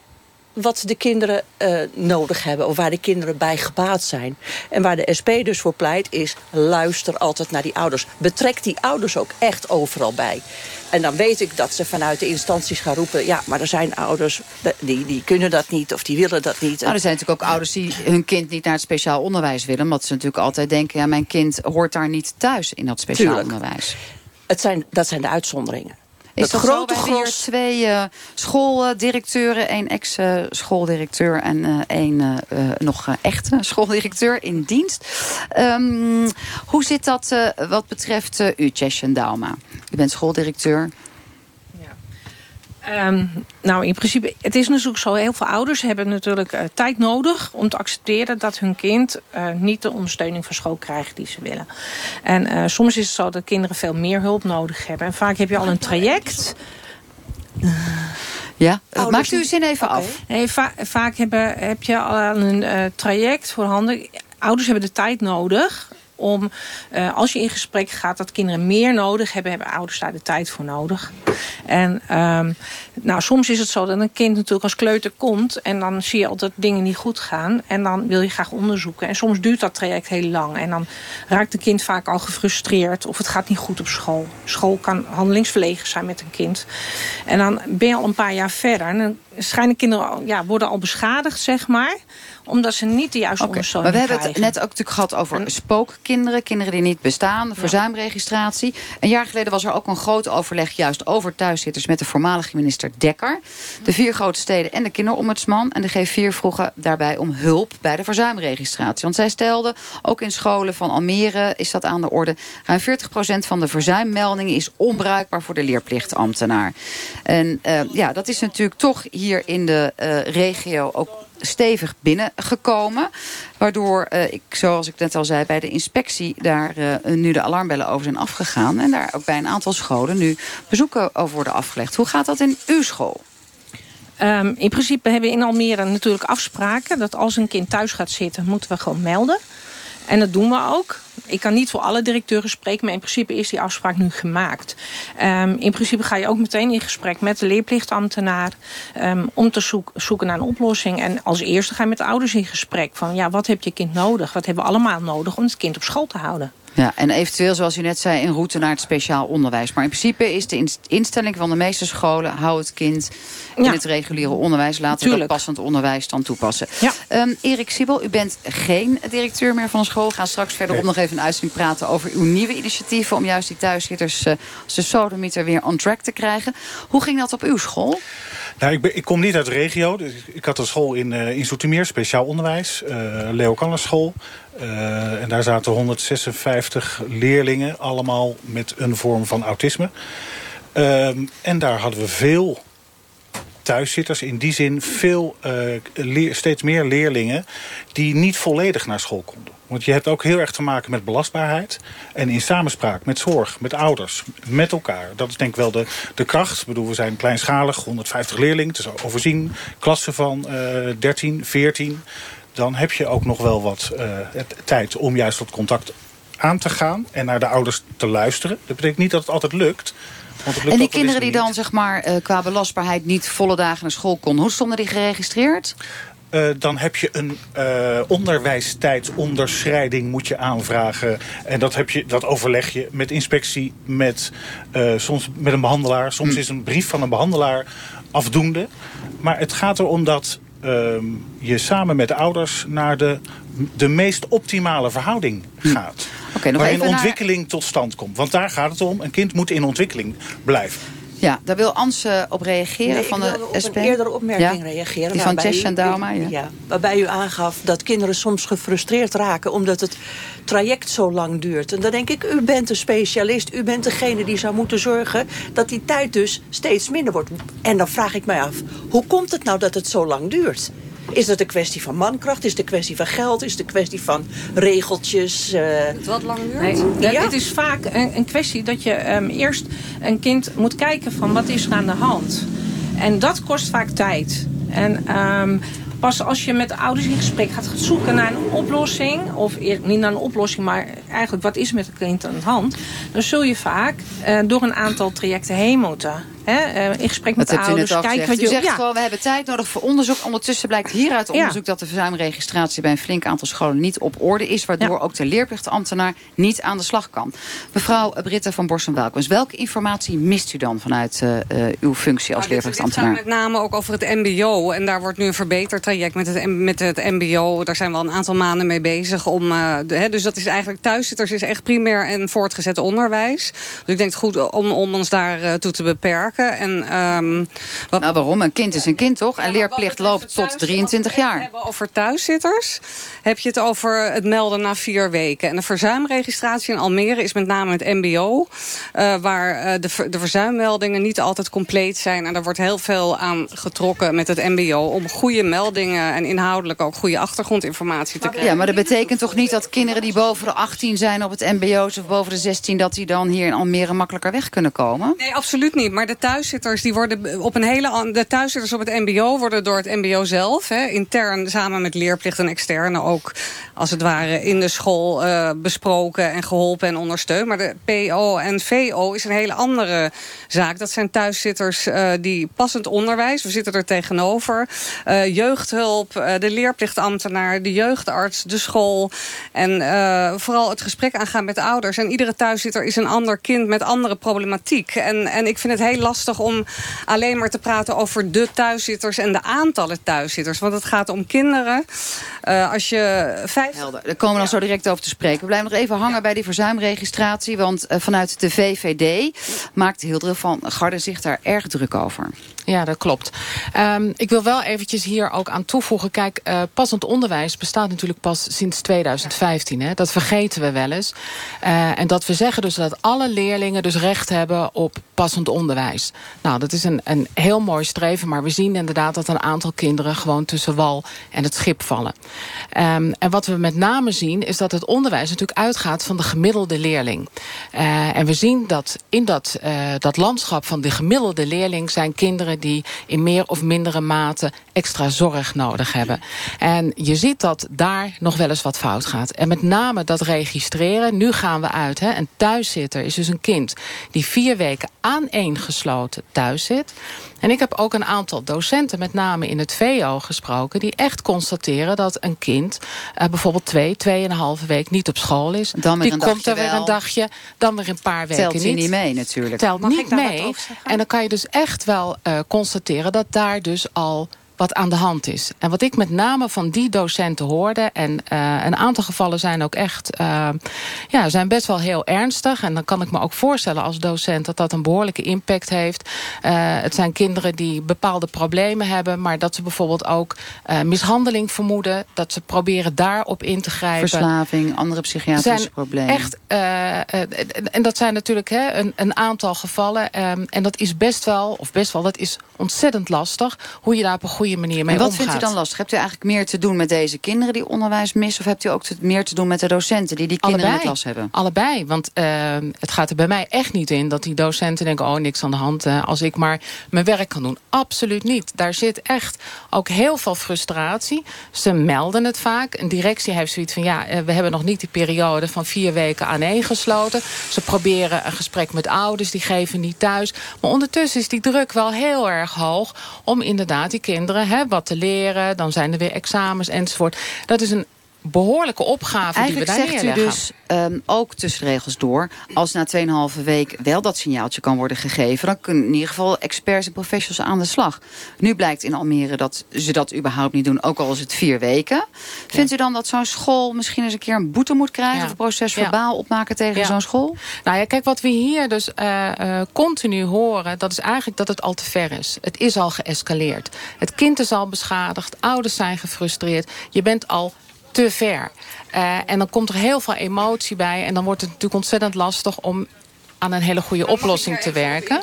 Speaker 7: wat de kinderen eh, nodig hebben... of waar de kinderen bij gebaat zijn. En waar de SP dus voor pleit is... luister altijd naar die ouders. Betrek die ouders ook echt overal bij. En dan weet ik dat ze vanuit de instanties gaan roepen... ja, maar er zijn ouders die, die kunnen dat niet of die willen dat niet.
Speaker 2: Nou, er zijn natuurlijk ook ouders die hun kind niet naar het speciaal onderwijs willen... omdat ze natuurlijk altijd denken... ja, mijn kind hoort daar niet thuis in dat speciaal
Speaker 7: Tuurlijk.
Speaker 2: onderwijs.
Speaker 7: Het zijn, dat zijn de uitzonderingen.
Speaker 2: Is dat zo?
Speaker 7: grote
Speaker 2: We hebben hier
Speaker 7: gros
Speaker 2: twee eh, schooldirecteuren, één ex-schooldirecteur en eh, één eh, eh, nog echte schooldirecteur in dienst. Ehm, hoe zit dat wat betreft u, Cheshen Dauma? U bent schooldirecteur.
Speaker 8: Ehm, nou, in principe, het is natuurlijk zo, heel veel ouders hebben natuurlijk eh, tijd nodig om te accepteren dat hun kind eh, niet de ondersteuning van school krijgt die ze willen. En eh, soms is het zo dat kinderen veel meer hulp nodig hebben. En vaak heb je al een traject.
Speaker 2: Ja,
Speaker 7: Ouders
Speaker 2: maakt u uw zin even af.
Speaker 8: Nee, va- vaak hebben, heb je al een eh, traject voorhanden. Ouders hebben de tijd nodig om, eh, als je in gesprek gaat, dat kinderen meer nodig hebben, hebben ouders daar de tijd voor nodig. En ehm, nou, soms is het zo dat een kind natuurlijk als kleuter komt en dan zie je al dat dingen niet goed gaan en dan wil je graag onderzoeken. En soms duurt dat traject heel lang en dan raakt een kind vaak al gefrustreerd of het gaat niet goed op school. School kan handelingsverlegen zijn met een kind. En dan ben je al een paar jaar verder en dan schijnen kinderen al, ja, worden al beschadigd, zeg maar omdat ze niet de juiste
Speaker 2: Oké, Maar we hebben het net ook natuurlijk gehad over spookkinderen. Kinderen die niet bestaan, verzuimregistratie. Een jaar geleden was er ook een groot overleg juist over thuiszitters... met de voormalige minister Dekker. De vier grote steden en de kinderombudsman. En de G4 vroegen daarbij om hulp bij de verzuimregistratie. Want zij stelden, ook in scholen van Almere is dat aan de orde... ruim 40% van de verzuimmeldingen is onbruikbaar voor de leerplichtambtenaar. En eh, ja, dat is natuurlijk toch hier in de eh, regio ook stevig binnengekomen. Waardoor, eh, ik, zoals ik net al zei, bij de inspectie daar eh, nu de alarmbellen over zijn afgegaan. En daar ook bij een aantal scholen nu bezoeken over worden afgelegd. Hoe gaat dat in uw school?
Speaker 8: Ehm, in principe hebben we in Almere natuurlijk afspraken... dat als een kind thuis gaat zitten, moeten we gewoon melden. En dat doen we ook. Ik kan niet voor alle directeuren spreken, maar in principe is die afspraak nu gemaakt. Um, in principe ga je ook meteen in gesprek met de leerplichtambtenaar um, om te zoek, zoeken naar een oplossing. En als eerste ga je met de ouders in gesprek van ja, wat heb je kind nodig? Wat hebben we allemaal nodig om het kind op school te houden?
Speaker 2: Ja, en eventueel, zoals u net zei, een route naar het speciaal onderwijs. Maar in principe is de instelling van de meeste scholen... hou het kind in het reguliere onderwijs. Laten we dat passend onderwijs dan toepassen. Ja. Um, Erik Siebel, u bent geen directeur meer van een school. We gaan straks verderop nog even een uitzending praten... over uw nieuwe initiatieven... om juist die thuiszitters, uh, de sodemieter, weer on track te krijgen. Hoe ging dat op uw school?
Speaker 9: Nou, ik, kom niet uit de regio. Dus ik had een school in, uh, in Zoetermeer, speciaal onderwijs. Uh, Leo Kanners school. Uh, en daar zaten 156 leerlingen, allemaal met een vorm van autisme. Uh, en daar hadden we veel thuiszitters. In die zin veel, uh, steeds meer leerlingen die niet volledig naar school konden. Want je hebt ook heel erg te maken met belastbaarheid. En in samenspraak met zorg, met ouders, met elkaar. Dat is denk ik wel de, de kracht. Ik bedoel, we zijn kleinschalig, 150 leerlingen. Het is overzien, klassen van uh, 13, 14 dan heb je ook nog wel wat uh, tijd om juist dat contact aan te gaan en naar de ouders te luisteren. Dat betekent niet dat het altijd lukt.
Speaker 2: En die kinderen die dan zeg maar, uh, qua belastbaarheid niet volle dagen naar school konden, hoe stonden die geregistreerd?
Speaker 9: Uh, dan heb je een uh, onderwijstijdonderschrijding moet je aanvragen. En dat, heb je, dat overleg je met inspectie, met, uh, soms met een behandelaar. Soms hm. is een brief van een behandelaar afdoende. Maar het gaat erom dat uh, je samen met de ouders naar de, de meest optimale verhouding hm. gaat. Okay, nog waarin ontwikkeling naar... tot stand komt. Want daar gaat het om. Een kind moet in ontwikkeling blijven.
Speaker 2: Ja, daar wil Ans op reageren
Speaker 7: nee,
Speaker 2: van de
Speaker 7: SP. Ik wil op een eerdere opmerking ja? reageren.
Speaker 2: Die van Tess en Dauma, ja.
Speaker 7: ja. Waarbij u aangaf dat kinderen soms gefrustreerd raken... omdat het traject zo lang duurt. En dan denk ik, u bent een specialist. U bent degene die zou moeten zorgen dat die tijd dus steeds minder wordt. En dan vraag ik mij af, hoe komt het nou dat het zo lang duurt? Is het een kwestie van mankracht? Is het een kwestie van geld? Is het een kwestie van regeltjes? Uh...
Speaker 8: Het wat lang duurt? Nee, ja? Het is vaak een, een kwestie dat je um, eerst een kind moet kijken van wat is er aan de hand. En dat kost vaak tijd. En um, pas als je met de ouders in gesprek gaat zoeken naar een oplossing... of niet naar een oplossing, maar eigenlijk wat is met het kind aan de hand... dan zul je vaak uh, door een aantal trajecten heen moeten. Hè, uh, in gesprek met de ouders.
Speaker 2: Kijk wat je, u zegt ja. gewoon, we hebben tijd nodig voor onderzoek. Ondertussen blijkt hieruit onderzoek ja. dat de verzuimregistratie... bij een flink aantal scholen niet op orde is... waardoor ja. ook de leerplichtambtenaar niet aan de slag kan. Mevrouw Britta van Borsen-Welkens, welke informatie mist u dan... vanuit uh, uw functie als nou, leerplichtambtenaar?
Speaker 5: met name ook over het mbo. En daar wordt nu een verbeterd traject met het, met het mbo. Daar zijn we al een aantal maanden mee bezig. Om, uh, de, hè, dus dat is eigenlijk thuiszitters is echt primair en voortgezet onderwijs. Dus ik denk het goed om, om ons daar toe te beperken. En, um,
Speaker 2: wat... Nou, waarom? Een kind is een kind, toch? En leerplicht loopt tot 23 jaar.
Speaker 5: Hebben over thuiszitters heb je het over het melden na vier weken. En de verzuimregistratie in Almere is met name het mbo... Uh, waar uh, de, de verzuimmeldingen niet altijd compleet zijn. En daar wordt heel veel aan getrokken met het mbo... om goede meldingen en inhoudelijk ook goede achtergrondinformatie te krijgen.
Speaker 2: Ja, maar dat betekent toch niet dat kinderen die boven de 18 zijn op het mbo's... of boven de 16, dat die dan hier in Almere makkelijker weg kunnen komen?
Speaker 5: Nee, absoluut niet. Maar de thuiszitters, die worden op een hele, de thuiszitters op het mbo worden door het mbo zelf... Hè, intern samen met leerplicht en externe ook als het ware in de school uh, besproken en geholpen en ondersteund. Maar de PO en VO is een hele andere zaak. Dat zijn thuiszitters uh, die passend onderwijs, we zitten er tegenover... Uh, jeugdhulp, de leerplichtambtenaar, de jeugdarts, de school... en vooral het gesprek aangaan met ouders. En iedere thuiszitter is een ander kind met andere problematiek. En, en ik vind het heel lastig om alleen maar te praten over de thuiszitters... en de aantallen thuiszitters. Want het gaat om kinderen. als je vijf...
Speaker 2: Helder. Daar komen we dan zo direct over te spreken. We blijven nog even hangen bij die verzuimregistratie. Want uh, vanuit de VVD maakt Hildre van Garde zich daar erg druk over.
Speaker 10: Ja, dat klopt. Um, ik wil wel eventjes hier ook aan toevoegen. Kijk, uh, passend onderwijs bestaat natuurlijk pas sinds 2015. Hè? Dat vergeten we wel eens. Uh, en dat we zeggen dus dat alle leerlingen dus recht hebben op passend onderwijs. Nou, dat is een, een heel mooi streven. Maar we zien inderdaad dat een aantal kinderen gewoon tussen wal en het schip vallen. Um, en wat we met name zien is dat het onderwijs natuurlijk uitgaat van de gemiddelde leerling. Uh, en we zien dat in dat, dat landschap van de gemiddelde leerling zijn kinderen kinderen die in meer of mindere mate extra zorg nodig hebben. En je ziet dat daar nog wel eens wat fout gaat. En met name dat registreren. Nu gaan we uit. Hè. Een thuiszitter is dus een kind die vier weken aaneengesloten thuis zit. En ik heb ook een aantal docenten, met name in het VO, gesproken... die echt constateren dat een kind uh, bijvoorbeeld twee, tweeënhalve week niet op school is.
Speaker 2: Dan
Speaker 10: die komt er weer een dagje, dan weer een paar weken
Speaker 2: Telt
Speaker 10: niet.
Speaker 2: niet mee natuurlijk.
Speaker 10: Telt
Speaker 6: Mag ik
Speaker 10: niet mee. En dan kan je dus echt wel uh, constateren dat daar dus al wat aan de hand is. En wat ik met name van die docenten hoorde... en uh, een aantal gevallen zijn ook echt... Uh, ja, zijn best wel heel ernstig. En dan kan ik me ook voorstellen als docent... dat dat een behoorlijke impact heeft. Uh, het zijn kinderen die bepaalde problemen hebben... maar dat ze bijvoorbeeld ook mishandeling vermoeden... dat ze proberen daarop in te grijpen.
Speaker 2: Verslaving, andere psychiatrische
Speaker 10: zijn
Speaker 2: problemen.
Speaker 10: Echt, en dat zijn natuurlijk hè, een, een aantal gevallen. Um, en dat is best wel, of best wel, dat is ontzettend lastig... hoe je daar op een goede manier mee
Speaker 2: en wat
Speaker 10: omgaat.
Speaker 2: vindt u dan lastig? Hebt u eigenlijk meer te doen met deze kinderen die onderwijs missen... of hebt u ook te, meer te doen met de docenten die die kinderen
Speaker 10: Allebei.
Speaker 2: in de klas hebben?
Speaker 10: Allebei, want uh, het gaat er bij mij echt niet in... dat die docenten denken, oh, niks aan de hand... Uh, als ik maar mijn werk kan doen. Absoluut niet. Daar zit echt ook heel veel frustratie. Ze melden het vaak. Een directie heeft zoiets van, ja, uh, we hebben nog niet die periode... van vier weken aaneengesloten. Ze proberen een gesprek met ouders, die geven niet thuis. Maar ondertussen is die druk wel heel erg hoog... om inderdaad die kinderen hè, wat te leren. Dan zijn er weer examens enzovoort. Dat is een behoorlijke opgave
Speaker 2: Eigenlijk
Speaker 10: die we daar
Speaker 2: zegt
Speaker 10: neerleggen.
Speaker 2: u dus um, ook tussen regels door... als na 2,5 week wel dat signaaltje kan worden gegeven... dan kunnen in ieder geval experts en professionals aan de slag. Nu blijkt in Almere dat ze dat überhaupt niet doen... ook al is het vier weken. Vindt u dan dat zo'n school misschien eens een keer een boete moet krijgen...
Speaker 10: Ja.
Speaker 2: of een proces verbaal opmaken tegen zo'n school?
Speaker 10: Nou ja, kijk, wat we hier dus uh, uh, continu horen... dat is eigenlijk dat het al te ver is. Het is al geëscaleerd. Het kind is al beschadigd, ouders zijn gefrustreerd. Je bent al te ver. Uh, en dan komt er heel veel emotie bij... en dan wordt het natuurlijk ontzettend lastig om aan een hele goede oplossing te werken.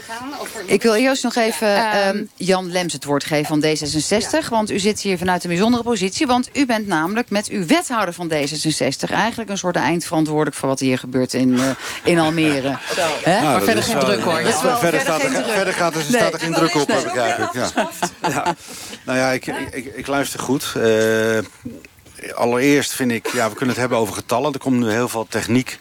Speaker 2: Ik wil eerst nog even um, Jan Lems het woord geven van D66. Ja. Want u zit hier vanuit een bijzondere positie. Want u bent namelijk met uw wethouder van D66... eigenlijk een soort eindverantwoordelijk voor wat hier gebeurt in, uh, in Almere.
Speaker 10: Nou, maar verder geen druk hoor.
Speaker 11: Ja, verder, verder, staat er, verder gaat er, staat er geen druk op, nee. begrijp ik. Ja. ja. Nou ja, ik, ik, ik luister goed. Uh, allereerst vind ik, ja, we kunnen het hebben over getallen. Er komt nu heel veel techniek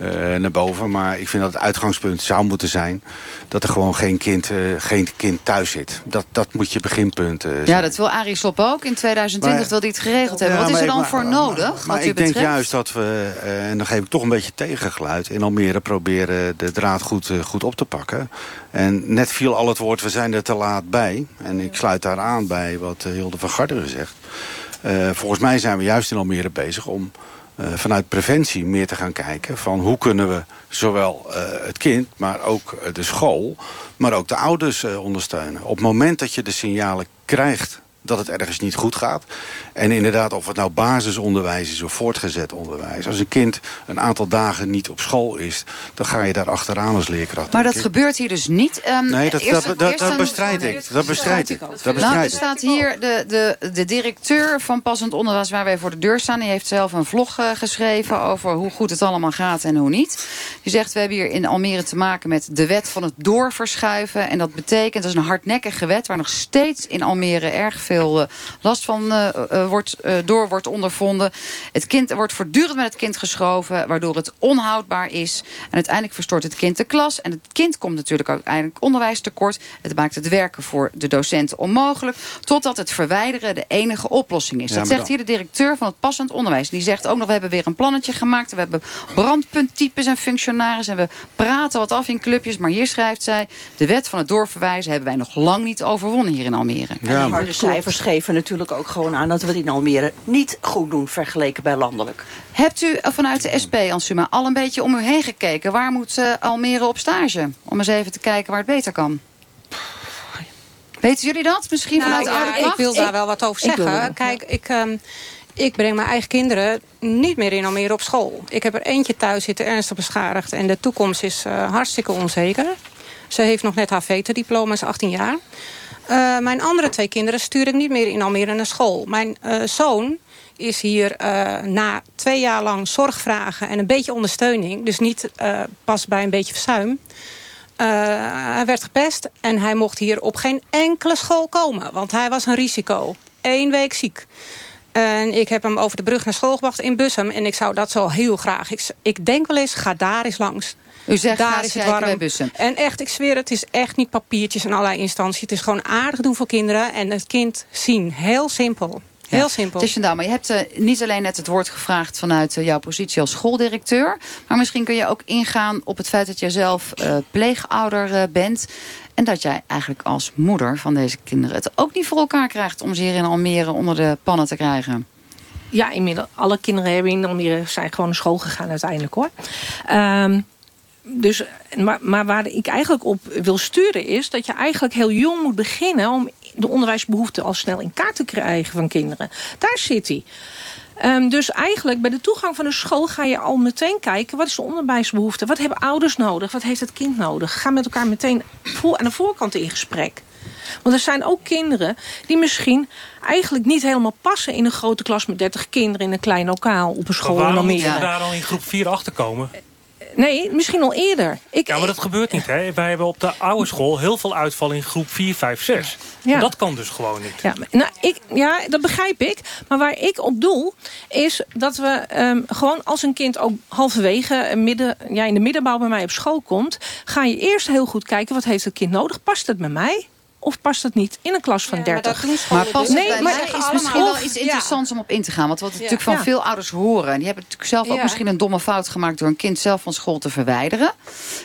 Speaker 11: uh, naar boven. Maar ik vind dat het uitgangspunt zou moeten zijn... dat er gewoon geen kind, uh, geen kind thuis zit. Dat, dat moet je beginpunt uh,
Speaker 2: Ja, dat wil Arie Slob ook. In 2020 wil hij het geregeld hebben.
Speaker 11: Ja,
Speaker 2: Wat is er dan
Speaker 11: maar,
Speaker 2: voor
Speaker 11: maar,
Speaker 2: nodig,
Speaker 11: maar,
Speaker 2: wat
Speaker 11: ik
Speaker 2: betreft?
Speaker 11: denk juist dat we, en dan geef ik toch een beetje tegengeluid... in Almere proberen de draad goed, goed op te pakken. En net viel al het woord, we zijn er te laat bij. En ik sluit daar aan bij wat Hilde van Garderen zegt. Uh, volgens mij zijn we juist in Almere bezig om uh, vanuit preventie meer te gaan kijken... van hoe kunnen we zowel uh, het kind, maar ook de school... maar ook de ouders ondersteunen. Op het moment dat je de signalen krijgt dat het ergens niet goed gaat... en inderdaad of het nou basisonderwijs is of voortgezet onderwijs... als een kind een aantal dagen niet op school is... dan ga je daar achteraan als leerkracht.
Speaker 2: Maar dat gebeurt hier dus niet? Um,
Speaker 11: nee, dat,
Speaker 2: eerst,
Speaker 11: dat, dat, bestrijd ik. Dat bestrijd ik. Dat bestrijd
Speaker 2: nou, er staat hier de, de, de directeur van Passend Onderwijs... waar wij voor de deur staan. Die heeft zelf een vlog uh, geschreven over hoe goed het allemaal gaat en hoe niet. Die zegt, we hebben hier in Almere te maken met de wet van het doorverschuiven. En dat betekent, dat is een hardnekkige wet... waar nog steeds in Almere erg veel uh, last van uh, wordt, uh, door wordt ondervonden. Het kind er wordt voortdurend met het kind geschoven... waardoor het onhoudbaar is. En uiteindelijk verstoort het kind de klas. En het kind komt natuurlijk ook uiteindelijk onderwijstekort. Het maakt het werken voor de docenten onmogelijk. Totdat het verwijderen de enige oplossing is.
Speaker 11: Ja,
Speaker 2: dat zegt
Speaker 11: dan...
Speaker 2: hier de directeur van het passend onderwijs. Die zegt ook nog, we hebben weer een plannetje gemaakt. We hebben brandpunttypes en functionarissen. En we praten wat af in clubjes. Maar hier schrijft zij, de wet van het doorverwijzen... hebben wij nog lang niet overwonnen hier in Almere.
Speaker 7: Ja, maar de cijfers geven natuurlijk ook gewoon aan... dat we in Almere niet goed doen vergeleken bij landelijk.
Speaker 2: Hebt u vanuit de SP, Ansuma, al een beetje om u heen gekeken? Waar moet uh, Almere op stage? Om eens even te kijken waar het beter kan. Weten jullie dat? Misschien
Speaker 6: nou,
Speaker 2: vanuit
Speaker 6: ja,
Speaker 2: oude kracht?
Speaker 6: Ik wil daar wel wat over zeggen. Ik Kijk, ik, um, ik breng mijn eigen kinderen niet meer in Almere op school. Ik heb er eentje thuis zitten ernstig beschadigd. En de toekomst is uh, hartstikke onzeker. Ze heeft nog haar VETA-diploma, is 18 jaar. Uh, mijn andere twee kinderen stuur ik niet meer in Almere naar school. Mijn uh, zoon is hier uh, na twee jaar lang zorgvragen en een beetje ondersteuning... dus niet pas bij een beetje verzuim... Hij werd gepest en hij mocht hier op geen enkele school komen. Want hij was een risico. Eén week ziek. En ik heb hem over de brug naar school gebracht in Bussum. En ik zou dat zo heel graag. Ik, ik denk wel eens, ga daar eens langs.
Speaker 2: U zegt,
Speaker 6: daar is het warm.
Speaker 2: bij Bussum.
Speaker 6: En echt, ik zweer, het is echt niet papiertjes en allerlei instanties. Het is gewoon aardig doen voor kinderen en het kind zien. Heel simpel. Heel simpel.
Speaker 2: Tisha maar je hebt uh, niet alleen net het woord gevraagd vanuit uh, jouw positie als schooldirecteur. Maar misschien kun je ook ingaan op het feit dat jij zelf uh, pleegouder bent. En dat jij eigenlijk als moeder van deze kinderen het ook niet voor elkaar krijgt... om ze hier in Almere onder de pannen te krijgen.
Speaker 8: Ja, inmiddels. Alle kinderen hebben in Almere zijn gewoon naar school gegaan uiteindelijk hoor. Um, dus, maar, maar waar ik eigenlijk op wil sturen is... dat je eigenlijk heel jong moet beginnen... om de onderwijsbehoeften al snel in kaart te krijgen van kinderen. Daar zit hij. Um, dus eigenlijk bij de toegang van de school ga je al meteen kijken... wat is de onderwijsbehoefte? Wat hebben ouders nodig? Wat heeft het kind nodig? Ga met elkaar meteen aan de voorkant in gesprek. Want er zijn ook kinderen die misschien eigenlijk niet helemaal passen... in een grote klas met 30 kinderen in een klein lokaal op een school
Speaker 3: in
Speaker 8: Almere.
Speaker 3: Waarom moeten daar al in groep 4 achter komen?
Speaker 8: Nee, misschien al eerder. Ik,
Speaker 3: ja, maar dat gebeurt niet. Hè? Wij hebben op de oude school heel veel uitval in groep 4, 5, 6. Ja. Dat kan dus gewoon niet.
Speaker 8: Ja, nou, ik, ja, dat begrijp ik. Maar waar ik op doel is dat we um, gewoon als een kind ook halverwege midden, ja, in de middenbouw bij mij op school komt... ga je eerst heel goed kijken wat heeft het kind nodig. Past het bij mij? Of past het niet in een klas van 30?
Speaker 2: Maar, nee, maar is misschien wel iets interessants om op in te gaan. Want wat we natuurlijk van veel ouders horen... en die hebben natuurlijk zelf ook misschien een domme fout gemaakt... door een kind zelf van school te verwijderen.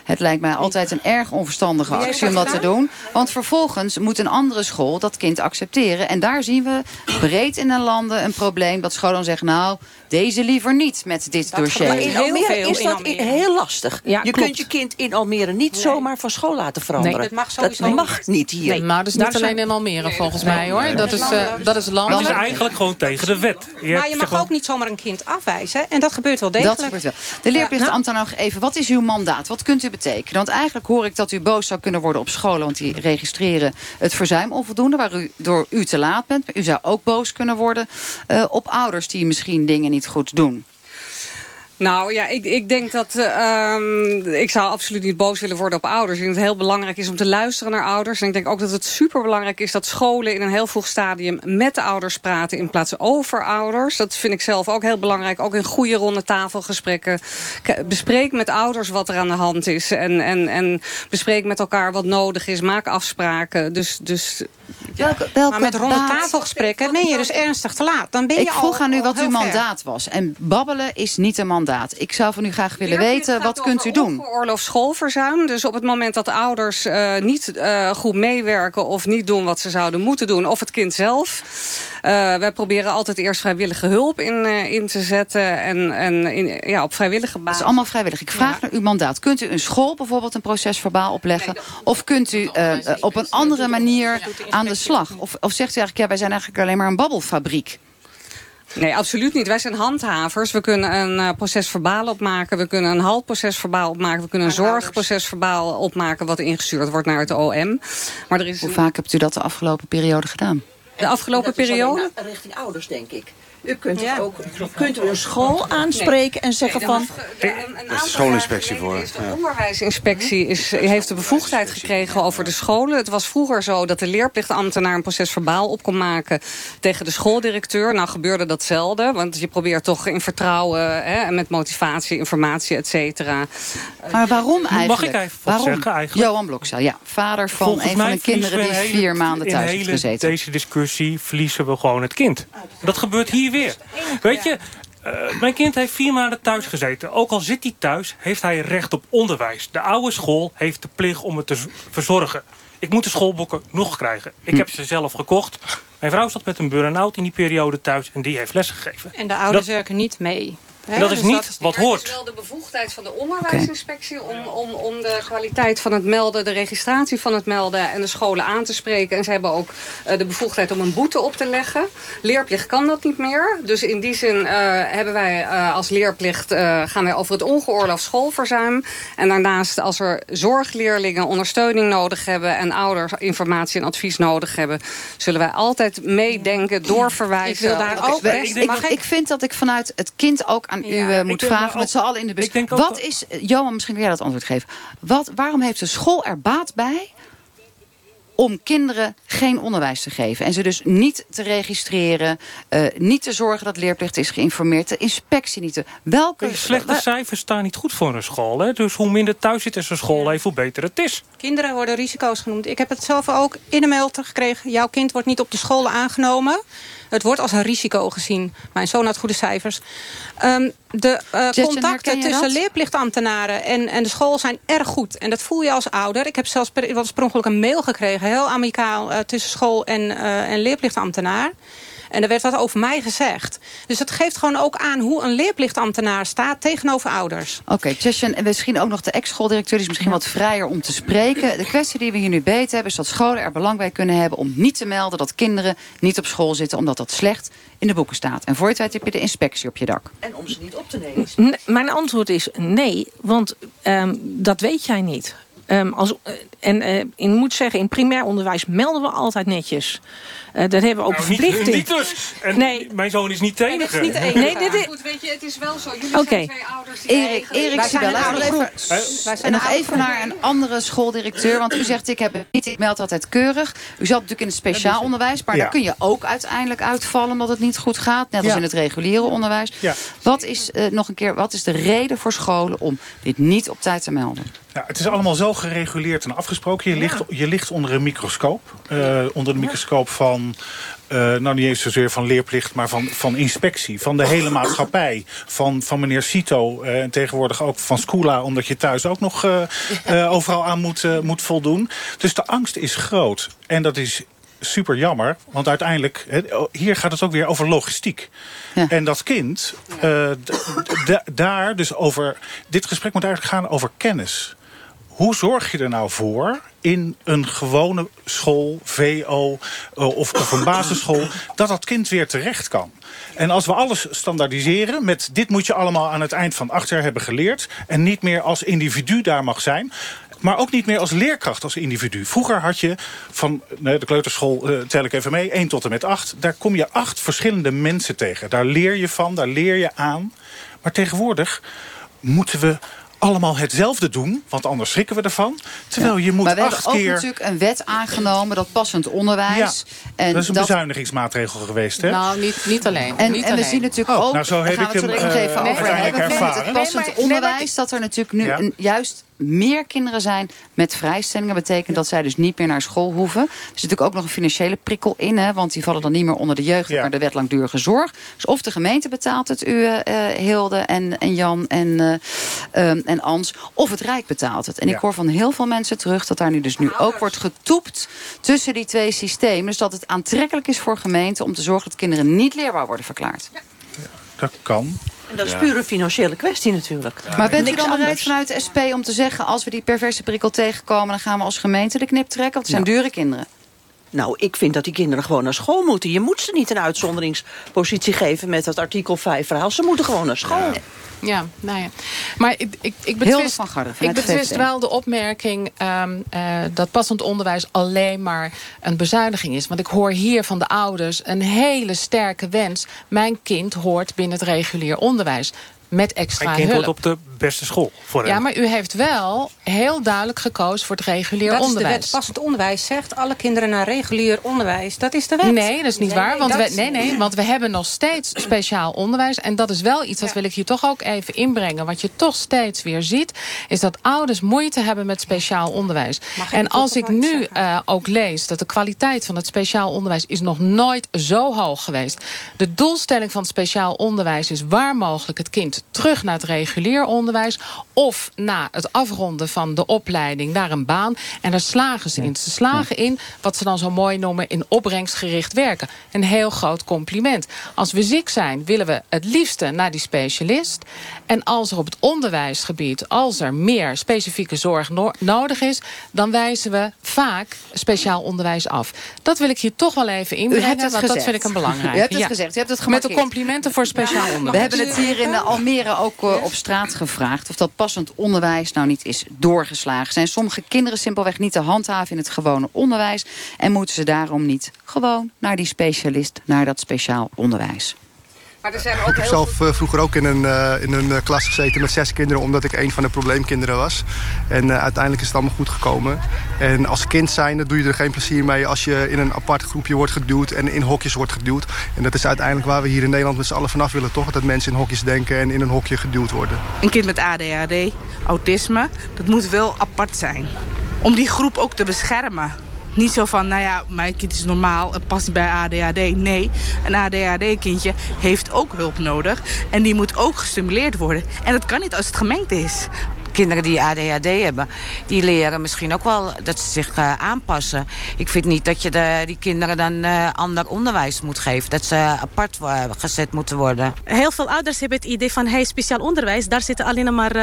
Speaker 2: Het lijkt mij altijd een erg onverstandige actie om dat te doen. Want vervolgens moet een andere school dat kind accepteren. En daar zien we breed in de landen een probleem... dat scholen dan zeggen, nou, deze liever niet met dit
Speaker 7: dat
Speaker 2: dossier.
Speaker 7: Maar in Almere is dat heel lastig.
Speaker 6: Ja,
Speaker 7: je
Speaker 6: klopt.
Speaker 7: kunt je kind in Almere niet nee. zomaar van school laten veranderen.
Speaker 6: Nee, dat mag,
Speaker 7: dat mag niet hier.
Speaker 10: Nee. Maar dat is niet alleen in Almere volgens mij hoor. Dat is, uh, dat is landelijk.
Speaker 3: Dat is eigenlijk gewoon tegen de wet.
Speaker 6: Je maar je mag gewoon... ook niet zomaar een kind afwijzen. En dat gebeurt wel degelijk.
Speaker 2: Dat gebeurt wel. De leerplichtambtenaar nog even. Wat is uw mandaat? Wat kunt u betekenen? Want eigenlijk hoor ik dat u boos zou kunnen worden op scholen. Want die registreren het verzuim onvoldoende. Waar u door u te laat bent. Maar u zou ook boos kunnen worden uh, op ouders die misschien dingen niet goed doen.
Speaker 5: Nou ja, ik, ik denk dat... Uh, ik zou absoluut niet boos willen worden op ouders. Ik denk dat het heel belangrijk is om te luisteren naar ouders. En ik denk ook dat het superbelangrijk is dat scholen in een heel vroeg stadium... met de ouders praten in plaats over ouders. Dat vind ik zelf ook heel belangrijk. Ook in goede ronde tafelgesprekken. Bespreek met ouders wat er aan de hand is. En, en, en bespreek met elkaar wat nodig is. Maak afspraken. Dus... dus
Speaker 2: Welke, welke
Speaker 6: maar met ronde tafelgesprekken ben je dus ernstig te laat. Dan ben je
Speaker 2: ik vroeg
Speaker 6: al,
Speaker 2: aan u wat uw
Speaker 6: ver.
Speaker 2: mandaat was. En babbelen is niet een mandaat. Ik zou van u graag willen weten, wat kunt u doen?
Speaker 5: Oorlog schoolverzuim. Dus op het moment dat ouders uh, niet uh, goed meewerken... of niet doen wat ze zouden moeten doen, of het kind zelf... Uh, wij proberen altijd eerst vrijwillige hulp in, in te zetten. En, en in, ja, op vrijwillige basis.
Speaker 2: Dat is allemaal vrijwillig. Ik vraag ja. naar uw mandaat. Kunt u een school bijvoorbeeld een proces verbaal opleggen? Nee, of kunt u op een andere manier aan de slag? Of, of zegt u eigenlijk, ja, wij zijn eigenlijk alleen maar een babbelfabriek?
Speaker 5: Nee, absoluut niet. Wij zijn handhavers. We kunnen een uh, proces verbaal opmaken. We kunnen een haltproces verbaal opmaken. We kunnen een zorgproces verbaal opmaken... wat ingestuurd wordt naar het OM. Maar er is
Speaker 2: Hoe vaak hebt u dat de afgelopen periode gedaan?
Speaker 5: De afgelopen periode?
Speaker 7: Richting ouders, denk ik. U kunt, ja. ook, kunt u een school aanspreken nee. en zeggen
Speaker 5: nee,
Speaker 7: van...
Speaker 11: Er is de schoolinspectie voor.
Speaker 5: Is de ja. onderwijsinspectie is, heeft de bevoegdheid gekregen over de scholen. Het was vroeger zo dat de leerplichtambtenaar een proces verbaal op kon maken tegen de schooldirecteur. Nou gebeurde dat zelden, want je probeert toch in vertrouwen hè, met motivatie, informatie, et cetera.
Speaker 2: Maar waarom eigenlijk?
Speaker 3: Mag ik even
Speaker 2: waarom?
Speaker 3: zeggen eigenlijk?
Speaker 2: Johan Blokzaal, ja. Vader van
Speaker 3: Volgens
Speaker 2: een van de kinderen die
Speaker 3: hele,
Speaker 2: vier maanden thuis heeft gezeten.
Speaker 3: In deze discussie verliezen we gewoon het kind. Dat gebeurt hier weer. Weet je, uh, mijn kind heeft vier maanden thuis gezeten. Ook al zit hij thuis, heeft hij recht op onderwijs. De oude school heeft de plicht om het te verzorgen. Ik moet de schoolboeken nog krijgen. Ik hm. heb ze zelf gekocht. Mijn vrouw zat met een burn-out in die periode thuis en die heeft lesgegeven.
Speaker 6: En de ouders dat, werken niet mee.
Speaker 3: He, dat is dus niet dat, wat hoort.
Speaker 5: Het is wel de bevoegdheid van de onderwijsinspectie okay. om, om, om de kwaliteit van het melden, de registratie van het melden en de scholen aan te spreken. En ze hebben ook uh, de bevoegdheid om een boete op te leggen. Leerplicht kan dat niet meer. Dus in die zin uh, hebben wij uh, als leerplicht gaan wij over het ongeoorloofd schoolverzuim. En daarnaast als er zorgleerlingen ondersteuning nodig hebben en ouders informatie en advies nodig hebben, zullen wij altijd meedenken, doorverwijzen.
Speaker 2: Ik wil daar ook. Ik, ik, ik vind dat ik vanuit het kind ook aan u
Speaker 3: Ja,
Speaker 2: eh, moet vragen, met z'n allen in de bus.
Speaker 3: ik denk ook
Speaker 2: Wat is, eh, Johan, misschien kun jij dat antwoord geven. Wat, waarom heeft de school er baat bij om kinderen geen onderwijs te geven. En ze dus niet te registreren, eh, niet te zorgen dat leerplicht is geïnformeerd, de inspectie niet te... Welke...
Speaker 3: De slechte cijfers staan niet goed voor een school. Hè? Dus hoe minder thuis zit in zijn school heeft, hoe beter het is.
Speaker 6: Kinderen worden risico's genoemd. Ik heb het zelf ook in de mail teruggekregen. Jouw kind wordt niet op de scholen aangenomen. Het wordt als een risico gezien. Mijn zoon had goede cijfers. Ehm, de eh, contacten tussen
Speaker 2: dat?
Speaker 6: leerplichtambtenaren en, en de school zijn erg goed. En dat voel je als ouder. Ik heb zelfs per, was per ongeluk een mail gekregen. Heel amicaal eh, tussen school en, eh, en leerplichtambtenaar. En er werd wat over mij gezegd. Dus dat geeft gewoon ook aan hoe een leerplichtambtenaar staat tegenover ouders.
Speaker 2: Oké, okay, en misschien ook nog de ex-schooldirecteur... die is misschien wat vrijer om te spreken. De kwestie die we hier nu beter hebben... is dat scholen er belang bij kunnen hebben om niet te melden... dat kinderen niet op school zitten omdat dat slecht in de boeken staat. En voor je het weet heb je de inspectie op je dak.
Speaker 7: En om ze niet op te
Speaker 8: mijn antwoord is nee, want um, dat weet jij niet. Um, als, uh, en uh, ik moet zeggen, in primair onderwijs melden we altijd netjes. Uh, daar hebben we ook
Speaker 3: nou,
Speaker 8: verplichting.
Speaker 3: Niet, niet dus. En nee. Mijn zoon is niet.
Speaker 6: Nee,
Speaker 8: is niet de enige.
Speaker 6: Nee, dit is... Goed, weet je, het is wel zo. Jullie okay. zijn twee ouders die
Speaker 2: Erik, Erik laten we even, en nog even naar een andere schooldirecteur. Want u zegt, ik heb het niet, ik meld altijd keurig. U zat natuurlijk in het speciaal onderwijs. Maar ja. daar kun je ook uiteindelijk uitvallen omdat het niet goed gaat. Net als ja. in het reguliere onderwijs.
Speaker 9: Ja.
Speaker 2: Wat is, nog een keer, wat is de reden voor scholen om dit niet op tijd te melden?
Speaker 9: Ja, het is allemaal zo gereguleerd en afgesproken. Je, ja. ligt, je ligt onder een microscoop. Uh, onder de microscoop van... Uh, nou, niet eens zozeer van leerplicht, maar van, van inspectie. Van de hele maatschappij. Van, van meneer Cito uh, en tegenwoordig ook van Scula... omdat je thuis ook nog uh, overal aan moet, moet voldoen. Dus de angst is groot. En dat is super jammer, want uiteindelijk... hier gaat het ook weer over logistiek. Ja. En dat kind, daar dus over... Dit gesprek moet eigenlijk gaan over kennis hoe zorg je er nou voor in een gewone school, VO of, of een basisschool... dat dat kind weer terecht kan? En als we alles standaardiseren met dit moet je allemaal aan het eind van acht jaar hebben geleerd... en niet meer als individu daar mag zijn... Maar ook niet meer als leerkracht, als individu. Vroeger had je van de kleuterschool, uh, tel ik even mee, 1 tot en met 8. Daar kom je acht verschillende mensen tegen. Daar leer je van, daar leer je aan. Maar tegenwoordig moeten we allemaal hetzelfde doen, want anders schrikken we ervan. Terwijl je moet
Speaker 2: maar we
Speaker 9: acht
Speaker 2: hebben ook
Speaker 9: keer...
Speaker 2: natuurlijk een wet aangenomen, dat passend onderwijs.
Speaker 9: Ja,
Speaker 2: en
Speaker 9: dat is een dat... bezuinigingsmaatregel geweest, hè?
Speaker 10: Nou, niet, niet alleen.
Speaker 2: En,
Speaker 10: niet
Speaker 2: en
Speaker 10: alleen.
Speaker 2: we zien natuurlijk
Speaker 9: oh,
Speaker 2: ook,
Speaker 9: nou, zo heb ik hem,
Speaker 2: er even
Speaker 9: uh,
Speaker 2: over hebben, met het passend onderwijs, dat er natuurlijk nu
Speaker 9: Ja.
Speaker 2: een, juist meer kinderen zijn met vrijstellingen. betekent dat zij dus niet meer naar school hoeven. Er zit natuurlijk ook nog een financiële prikkel in, hè, want die vallen dan niet meer onder de jeugd,
Speaker 9: Ja.
Speaker 2: maar de wet langdurige zorg. Dus of de gemeente betaalt het, u, eh, Hilde en, en Jan en, um, en Ans, of het Rijk betaalt het. En
Speaker 9: Ja.
Speaker 2: ik hoor van heel veel mensen terug dat daar nu dus nu ook wordt getoept tussen die twee systemen. Dus dat het aantrekkelijk is voor gemeenten om te zorgen dat kinderen niet leerbaar worden verklaard.
Speaker 9: Dat kan.
Speaker 7: En dat is puur een financiële kwestie natuurlijk.
Speaker 2: Maar bent u dan bereid vanuit de SP om te zeggen... als we die perverse prikkel tegenkomen... dan gaan we als gemeente de knip trekken? Want het zijn dure kinderen.
Speaker 7: Nou, ik vind dat die kinderen gewoon naar school moeten. Je moet ze niet een uitzonderingspositie geven met dat artikel 5 verhaal. Ze moeten gewoon naar school.
Speaker 10: Ja, nou ja. Maar ik, ik, ik betwist,
Speaker 2: van
Speaker 10: ik betwist wel de opmerking ehm, eh, dat passend onderwijs alleen maar een bezuiniging is. Want ik hoor hier van de ouders een hele sterke wens. Mijn kind hoort binnen het regulier onderwijs. Met extra
Speaker 3: Mijn kind
Speaker 10: hulp.
Speaker 3: wordt op de beste school voor
Speaker 10: Ja,
Speaker 3: hem.
Speaker 10: maar u heeft wel heel duidelijk gekozen voor het regulier
Speaker 6: Dat is de
Speaker 10: onderwijs.
Speaker 6: wet passend onderwijs. Zegt alle kinderen naar regulier onderwijs. Dat is de wet.
Speaker 10: Nee, dat is niet
Speaker 6: Nee,
Speaker 10: waar.
Speaker 6: nee,
Speaker 10: Want we, nee, nee, want we hebben nog steeds speciaal onderwijs. En dat is wel iets, dat wil ik hier toch ook even inbrengen. Wat je toch steeds weer ziet, is dat ouders moeite hebben met speciaal onderwijs. En als ik nu eh, ook lees dat de kwaliteit van het speciaal onderwijs is nog nooit zo hoog geweest. De doelstelling van het speciaal onderwijs is waar mogelijk het kind terug naar het regulier onderwijs. Of na het afronden van de opleiding naar een baan. En daar slagen ze in. Ze slagen in wat ze dan zo mooi noemen in opbrengstgericht werken. Een heel groot compliment. Als we ziek zijn, willen we het liefste naar die specialist. En als er op het onderwijsgebied, als er meer specifieke zorg no- nodig is, dan wijzen we vaak speciaal onderwijs af. Dat wil ik hier toch wel even inbrengen, want
Speaker 2: gezegd.
Speaker 10: dat vind ik een belangrijk.
Speaker 2: U hebt het gezegd, u hebt het
Speaker 10: Met de complimenten voor speciaal
Speaker 2: We
Speaker 10: onderwijs.
Speaker 2: hebben het hier in eh, Almere ook eh, op straat gevraagd... of dat passend onderwijs nou niet is doorgeslagen. Zijn sommige kinderen simpelweg niet te handhaven in het gewone onderwijs... en moeten ze daarom niet gewoon naar die specialist, naar dat speciaal onderwijs?
Speaker 5: Maar er zijn ook
Speaker 12: Ik heb
Speaker 5: heel
Speaker 12: zelf eh, vroeger ook in een, eh, in een eh, klas gezeten met zes kinderen... omdat ik een van de probleemkinderen was. En eh, uiteindelijk is het allemaal goed gekomen. En als kind zijnde doe je er geen plezier mee... als je in een apart groepje wordt geduwd en in hokjes wordt geduwd. En dat is uiteindelijk waar we hier in Nederland met z'n allen vanaf willen, toch? Dat mensen in hokjes denken en in een hokje geduwd worden.
Speaker 13: Een kind met ADHD, autisme, dat moet wel apart zijn. Om die groep ook te beschermen. Niet zo van, nou ja, mijn kind is normaal, het past bij ADHD. Nee, een ADHD-kindje heeft ook hulp nodig. En die moet ook gestimuleerd worden. En dat kan niet als het gemengd is.
Speaker 14: Kinderen die ADHD hebben, die leren misschien ook wel dat ze zich eh, aanpassen. Ik vind niet dat je de, die kinderen dan eh, ander onderwijs moet geven. Dat ze apart eh, gezet moeten worden.
Speaker 15: Heel veel ouders hebben het idee van hey, speciaal onderwijs. Daar zitten alleen maar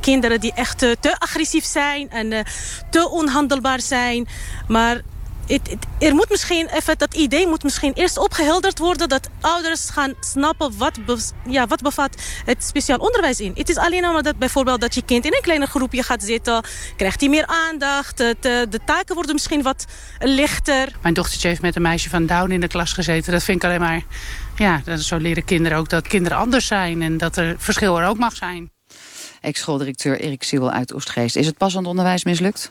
Speaker 15: kinderen die echt te agressief zijn en te onhandelbaar zijn. Maar het, het- er moet misschien even, dat idee moet misschien eerst opgehelderd worden. Dat ouders gaan snappen wat, be- ja, wat bevat het speciaal onderwijs in. Het is alleen maar dat bijvoorbeeld dat je kind in een kleiner groepje gaat zitten. Krijgt hij meer aandacht. Het, eh, de taken worden misschien wat lichter.
Speaker 16: Mijn dochtertje heeft met een meisje van Down in de klas gezeten. Dat vind ik alleen maar... Ja, dat- zo leren kinderen ook dat kinderen anders zijn... en dat er verschil er ook mag zijn.
Speaker 2: Ex-schooldirecteur Erik Siewel uit Oestgeest. Is het passend onderwijs mislukt?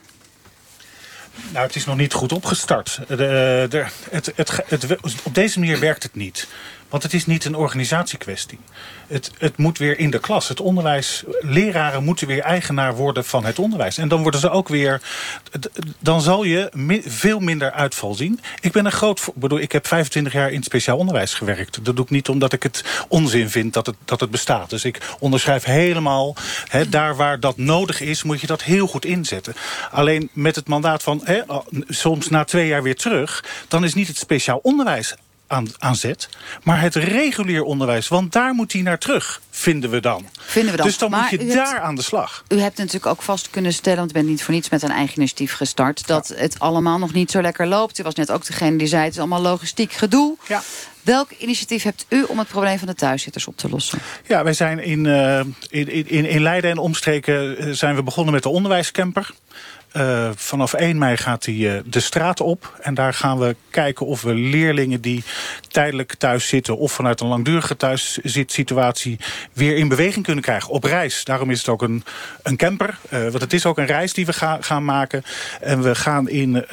Speaker 9: Nou, het is nog niet goed opgestart. De, de, het, het, op deze manier werkt het niet. Want het is niet een organisatiekwestie. Het, het moet weer in de klas. Het onderwijs, leraren moeten weer eigenaar worden van het onderwijs. En dan worden ze ook weer. Dan zal je veel minder uitval zien. Ik ben een groot. bedoel, ik heb 25 jaar in speciaal onderwijs gewerkt. Dat doe ik niet omdat ik het onzin vind dat het, dat het bestaat. Dus ik onderschrijf helemaal. Daar waar dat nodig is, moet je dat heel goed inzetten. Alleen met het mandaat van soms na twee jaar weer terug. dan is niet het speciaal onderwijs aan, aan zet. Maar het regulier onderwijs, want daar moet hij naar terug, vinden we dan.
Speaker 2: Vinden we dan.
Speaker 9: Dus dan
Speaker 2: Maar
Speaker 9: moet je
Speaker 2: hebt-
Speaker 9: daar aan de slag.
Speaker 2: U hebt natuurlijk ook vast kunnen stellen, want u bent niet voor niets met een eigen initiatief gestart, dat het allemaal nog niet zo lekker loopt. U was net ook degene die zei, het is allemaal logistiek gedoe.
Speaker 9: Ja.
Speaker 2: Welk initiatief hebt u om het probleem van de thuiszitters op te lossen?
Speaker 9: Ja, wij zijn in, eh, in, in, in Leiden en omstreken eh, zijn we begonnen met de onderwijscamper. Eh, vanaf 1 mei gaat die eh, de straat op. En daar gaan we kijken of we leerlingen die tijdelijk thuis zitten... of vanuit een langdurige thuiszitsituatie weer in beweging kunnen krijgen. Op reis. Daarom is het ook een, een camper. Eh, want het is ook een reis die we gaan gaan maken. En we gaan in,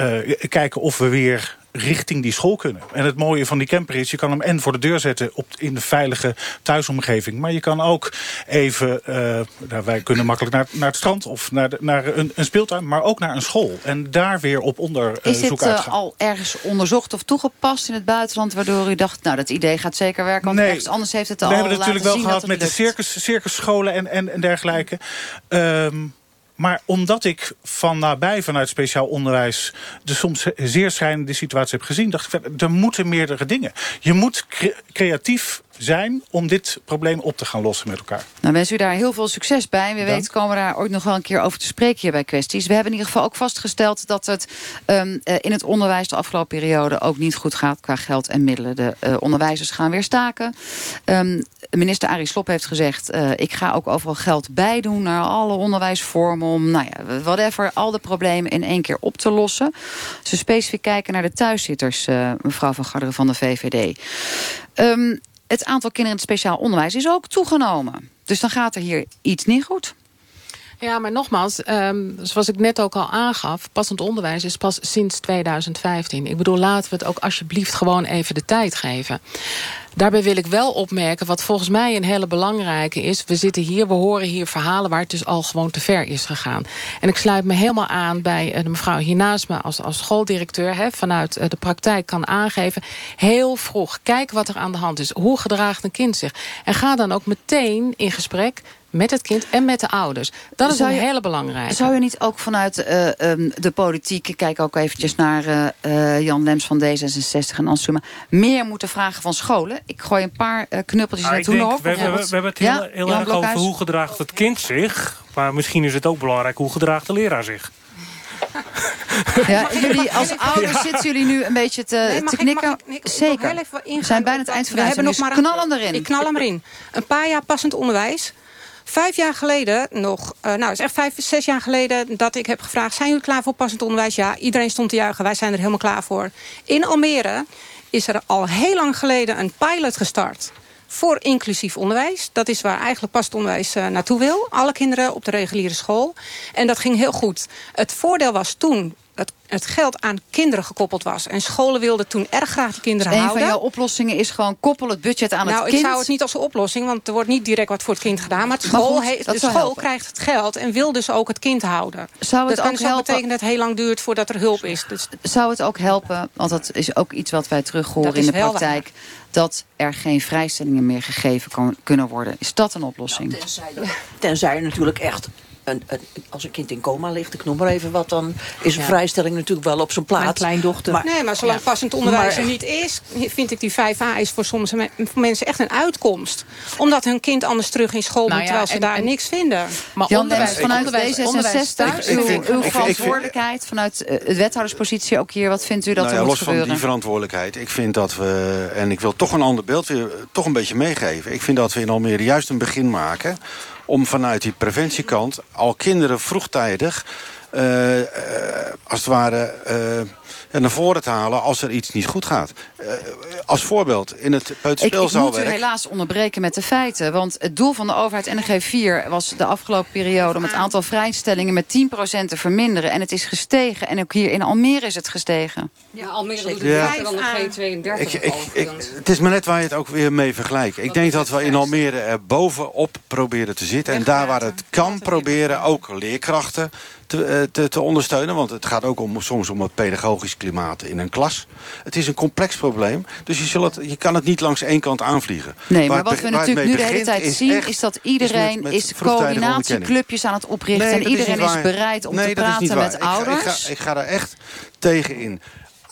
Speaker 9: kijken of we weer richting die school kunnen. En het mooie van die camper is, je kan hem en voor de deur zetten op, in de veilige thuisomgeving. Maar je kan ook even, eh, nou, wij kunnen makkelijk naar, naar het strand of naar, de, naar een, een speeltuin, maar ook naar een school. En daar weer op onderzoek
Speaker 2: Is dit eh,
Speaker 9: uitgaan.
Speaker 2: al ergens onderzocht of toegepast in het buitenland... waardoor u dacht, nou, dat idee gaat zeker werken... want
Speaker 9: Nee.
Speaker 2: ergens anders heeft het al
Speaker 9: We hebben het natuurlijk wel gehad met de circus, circusscholen en, en, en dergelijke. Ehm, maar omdat ik van nabij vanuit speciaal onderwijs... de soms zeer schrijnende situatie heb gezien... dacht ik, er moeten meerdere dingen. Je moet cre- creatief zijn om dit probleem op te gaan lossen met elkaar.
Speaker 2: Nou, wens u daar heel veel succes bij.
Speaker 9: Dank.
Speaker 2: weet komen we daar ooit nog wel een keer over te spreken hier bij kwesties. We hebben in ieder geval ook vastgesteld dat het ehm, eh, in het onderwijs de afgelopen periode ook niet goed gaat qua geld en middelen. De eh, onderwijzers gaan weer staken. Ehm, minister Arie Slob heeft gezegd, eh, ik ga ook overal geld bijdoen naar alle onderwijsvormen om, nou ja, whatever, al de problemen in één keer op te lossen. Ze specifiek kijken naar de thuiszitters, mevrouw van Garderen van de VVD. Ehm, het aantal kinderen in het speciaal onderwijs is ook toegenomen. Dus dan gaat er hier iets niet goed.
Speaker 10: Ja, maar nogmaals, ehm, zoals ik net ook al aangaf... passend onderwijs is pas sinds 2015. Ik bedoel, laten we het ook alsjeblieft gewoon even de tijd geven. Daarbij wil ik wel opmerken, wat volgens mij een hele belangrijke is... we zitten hier, we horen hier verhalen waar het dus al gewoon te ver is gegaan. En ik sluit me helemaal aan bij eh, de mevrouw hier naast me... als, als schooldirecteur hè, vanuit eh, de praktijk kan aangeven... heel vroeg, kijk wat er aan de hand is. Hoe gedraagt een kind zich? En ga dan ook meteen in gesprek met het kind en met de ouders. Dat is
Speaker 2: Zou
Speaker 10: een
Speaker 2: je-
Speaker 10: hele belangrijke.
Speaker 2: Zou je niet ook vanuit eh, ehm, de politiek... ik kijk ook eventjes naar eh, eh, Jan Lems van D66 en Ansuma... meer moeten vragen van scholen? Ik gooi een paar knuppeltjes
Speaker 3: Ah, denk,
Speaker 2: hoenderhok.
Speaker 3: we, hebben, we, we hebben het heel,
Speaker 2: Ja,
Speaker 3: heel erg over hoe gedraagt het kind zich. Maar misschien is het ook belangrijk hoe gedraagt de leraar zich.
Speaker 2: Ja, jullie als ouders zitten jullie nu een beetje te,
Speaker 6: Nee,
Speaker 2: te knikken?
Speaker 6: ik- ik
Speaker 2: Zeker.
Speaker 6: heel even ingaan
Speaker 2: We zijn bijna het eind van de
Speaker 6: we hebben nog maar
Speaker 2: dus
Speaker 6: een-
Speaker 2: knal hem erin.
Speaker 6: Ik knal hem erin. Een paar jaar passend onderwijs. Vijf jaar geleden nog, eh, nou is echt vijf, zes jaar geleden dat ik heb gevraagd... zijn jullie klaar voor passend onderwijs? Ja, iedereen stond te juichen. Wij zijn er helemaal klaar voor. In Almere is er al heel lang geleden een pilot gestart. voor inclusief onderwijs. Dat is waar eigenlijk pas het onderwijs uh, naartoe wil. Alle kinderen op de reguliere school. En dat ging heel goed. Het voordeel was toen het, het geld aan kinderen gekoppeld was. En scholen wilden toen erg graag die kinderen
Speaker 2: dus
Speaker 6: houden.
Speaker 2: Een van jouw oplossingen is gewoon koppel het budget aan
Speaker 6: nou,
Speaker 2: het kind.
Speaker 6: ik zou het niet als een oplossing, want er wordt niet direct wat voor het kind gedaan. Maar, de
Speaker 2: Maar
Speaker 6: school,
Speaker 2: goed, dat
Speaker 6: de school
Speaker 2: helpen.
Speaker 6: krijgt het geld en wil dus ook het kind houden.
Speaker 2: Zou het
Speaker 6: dat
Speaker 2: ook
Speaker 6: dus ook
Speaker 2: helpen-
Speaker 6: betekenen dat het heel lang duurt voordat er hulp is. Dus
Speaker 2: Zou het ook helpen, want dat is ook iets wat wij terug horen in de praktijk... dat er geen vrijstellingen meer gegeven kan, kunnen worden. Is dat een oplossing?
Speaker 7: Tenzij er natuurlijk echt... Een, een- als een kind in coma ligt, ik noem maar even wat... dan is een
Speaker 6: Ja.
Speaker 7: vrijstelling natuurlijk wel op zijn plaats.
Speaker 8: Mijn kleindochter.
Speaker 6: nee, maar zolang
Speaker 7: Ja.
Speaker 6: passend onderwijs
Speaker 7: Maar-
Speaker 6: er niet is... vind ik die 5A is voor sommige me- mensen echt een uitkomst. Omdat hun kind anders terug in school
Speaker 10: Nou
Speaker 6: moet...
Speaker 10: ja,
Speaker 6: terwijl ze
Speaker 10: en-
Speaker 6: daar
Speaker 10: en-
Speaker 6: niks vinden.
Speaker 10: Maar
Speaker 2: Jan
Speaker 10: onderwijs-
Speaker 2: vanuit
Speaker 10: onderwijs- onderwijs
Speaker 2: D66,
Speaker 10: thuis-
Speaker 2: uw,
Speaker 11: Ik vind-
Speaker 2: uw
Speaker 11: ik vind-
Speaker 2: verantwoordelijkheid... vanuit eh, het wethouderspositie ook hier, wat vindt u dat
Speaker 11: Nou
Speaker 2: er
Speaker 11: ja,
Speaker 2: moet
Speaker 11: los van die verantwoordelijkheid. Ik vind dat we, en ik wil toch een ander beeld weer toch een beetje meegeven. Ik vind dat we in Almere juist een begin maken om vanuit die preventiekant al kinderen vroegtijdig eh, eh, als het ware eh, naar voren te halen als er iets niet goed gaat. Eh, als voorbeeld, in het
Speaker 2: Ik, ik moet u
Speaker 11: peuterspeelzaalwerk...
Speaker 2: helaas onderbreken met de feiten. Want het doel van de overheid NG 4 was de afgelopen periode... om het aantal vrijstellingen met 10% te verminderen. En het is gestegen. En ook hier in Almere is het gestegen.
Speaker 5: Ja, Almere doet het
Speaker 11: Ja.
Speaker 5: beter dan de G32.
Speaker 11: Ik, ik, ik, het is maar net waar je het ook weer mee vergelijkt. Ik denk dat we in Almere er bovenop proberen te zitten. En daar waar het kan proberen ook leerkrachten te, eh, te, te ondersteunen. Want het gaat ook om, soms om het pedagogisch in een klas. Het is een complex probleem. Dus je, zult je kan het niet langs één kant aanvliegen.
Speaker 2: Nee, maar wat we natuurlijk nu de hele tijd zien... is dat iedereen
Speaker 11: met- met
Speaker 2: is coördinatieclubjes aan het oprichten.
Speaker 11: Nee,
Speaker 2: en
Speaker 11: is
Speaker 2: iedereen is, bereid om
Speaker 11: Nee,
Speaker 2: te
Speaker 11: is
Speaker 2: praten met
Speaker 11: Ik ga-
Speaker 2: ouders.
Speaker 11: Ik ga, ik ga daar echt tegen in.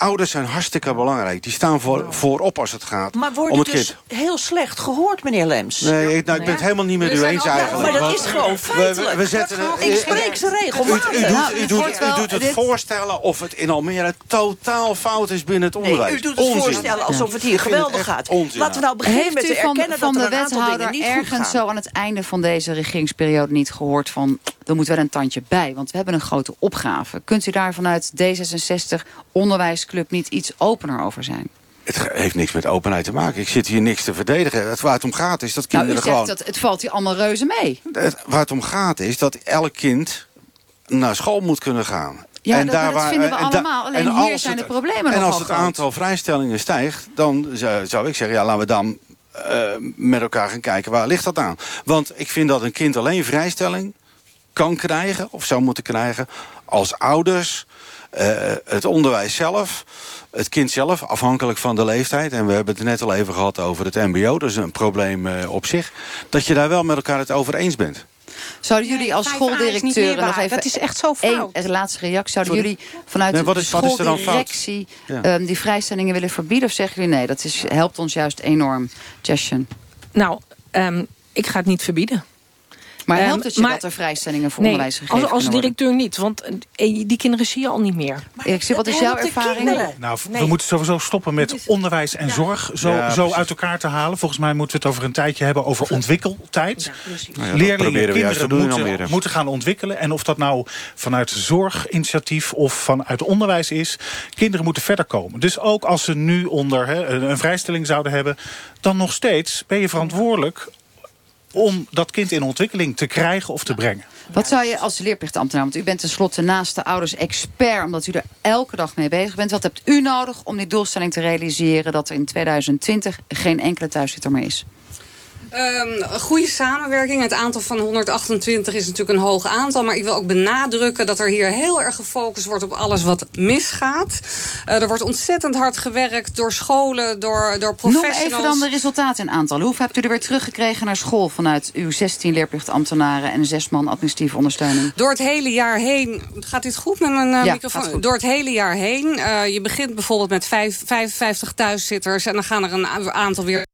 Speaker 11: Ouders zijn hartstikke belangrijk. Die staan voor, voorop als het gaat
Speaker 7: Maar
Speaker 11: om
Speaker 7: wordt
Speaker 11: het
Speaker 7: het dus
Speaker 11: kind.
Speaker 7: heel slecht gehoord, meneer Lems?
Speaker 11: Nee, ik, nou, ik ben het helemaal niet met u eens eigenlijk.
Speaker 7: Maar dat
Speaker 11: Want
Speaker 7: is gewoon
Speaker 11: we-
Speaker 7: feitelijk.
Speaker 11: We, we zetten,
Speaker 7: Ik spreek ze regelmatig.
Speaker 11: U, u, doet, u, doet, u het voorstellen of het in Almere totaal fout is binnen het onderwijs.
Speaker 7: Nee, u doet het
Speaker 11: Onzin.
Speaker 7: voorstellen alsof het hier geweldig gaat.
Speaker 11: onzin.
Speaker 7: Laten we nou beginnen
Speaker 2: Heeft
Speaker 7: met
Speaker 2: u
Speaker 7: te
Speaker 2: van,
Speaker 7: erkennen
Speaker 2: van
Speaker 7: dat
Speaker 2: de
Speaker 7: er een
Speaker 2: wethouder ergens zo aan het einde van deze regeringsperiode niet gehoord van... er moet wel een tandje bij, want we hebben een grote opgave. Kunt u daar vanuit D66 Onderwijsclub niet iets opener over zijn?
Speaker 11: Het heeft niks met openheid te maken. Ik zit hier niks te verdedigen. Het waar het om gaat is dat
Speaker 2: Nou,
Speaker 11: kinderen gewoon...
Speaker 2: dat het valt hier allemaal reuze mee.
Speaker 11: Het, waar het om gaat is dat elk kind naar school moet kunnen gaan.
Speaker 2: Ja, dat- maar dat vinden we
Speaker 11: en
Speaker 2: allemaal. Alleen
Speaker 11: en
Speaker 2: hier zijn
Speaker 11: het-
Speaker 2: de problemen
Speaker 11: En als het
Speaker 2: groot.
Speaker 11: aantal vrijstellingen stijgt... dan zou, zou ik zeggen, ja, laten we dan eh, met elkaar gaan kijken... waar ligt dat aan? Want ik vind dat een kind alleen vrijstelling kan krijgen... of zou moeten krijgen als ouders... eh, het onderwijs zelf, het kind zelf, afhankelijk van de leeftijd... en we hebben het net al even gehad over het mbo, dat is een probleem eh, op zich... dat je daar wel met elkaar het over eens bent.
Speaker 2: Zouden jullie als
Speaker 6: 5A is niet
Speaker 2: schooldirecteuren nog even...
Speaker 6: Dat is echt zo
Speaker 2: Eén
Speaker 6: fout.
Speaker 2: laatste reactie. Zouden jullie vanuit
Speaker 11: Nee,
Speaker 2: de schooldirectie
Speaker 11: Ja.
Speaker 2: ehm, die vrijstellingen willen verbieden? Of zeggen jullie nee, dat is, helpt ons juist enorm, Jashan?
Speaker 8: Nou, ehm, ik ga het niet verbieden.
Speaker 2: Maar
Speaker 8: Ehm,
Speaker 2: helpt het je
Speaker 8: maar-
Speaker 2: dat er vrijstellingen voor
Speaker 8: Nee,
Speaker 2: onderwijs gegeven
Speaker 8: als, als directeur niet. Want eh, die kinderen zie je al niet meer.
Speaker 2: Erik, wat is jouw ervaring?
Speaker 9: Nou,
Speaker 8: Nee.
Speaker 9: we moeten sowieso stoppen met onderwijs en zorg zo,
Speaker 11: Ja,
Speaker 9: zo uit elkaar te halen. Volgens mij moeten we het over een tijdje hebben over ontwikkeltijd.
Speaker 11: Nou ja,
Speaker 9: Leerlingen, kinderen
Speaker 11: doen
Speaker 9: moeten, moeten gaan ontwikkelen. En of dat nou vanuit zorginitiatief of vanuit onderwijs is. Kinderen moeten verder komen. Dus ook als ze nu onder een vrijstelling zouden hebben... dan nog steeds ben je verantwoordelijk om dat kind in ontwikkeling te krijgen of te brengen.
Speaker 2: Wat zou je als leerplichtambtenaar, want u bent tenslotte naast de ouders expert... omdat u er elke dag mee bezig bent. Wat hebt u nodig om die doelstelling te realiseren... dat er in 2020 geen enkele thuiszitter meer is?
Speaker 5: Ehm, een goede samenwerking. Het aantal van 128 is natuurlijk een hoog aantal. Maar ik wil ook benadrukken dat er hier heel erg gefocust wordt op alles wat misgaat. Eh, er wordt ontzettend hard gewerkt door scholen, door, door
Speaker 2: Noem
Speaker 5: professionals.
Speaker 2: even dan de resultaten in aantal. Hoeveel hebt u er weer teruggekregen naar school... vanuit uw 16 leerplichtambtenaren en 6 man administratieve ondersteuning?
Speaker 5: Door het hele jaar heen. Gaat dit goed met mijn eh,
Speaker 2: Ja,
Speaker 5: microfoon? Door het hele jaar heen. eh, je begint bijvoorbeeld met vijf, 55 thuiszitters. En dan gaan er een aantal weer.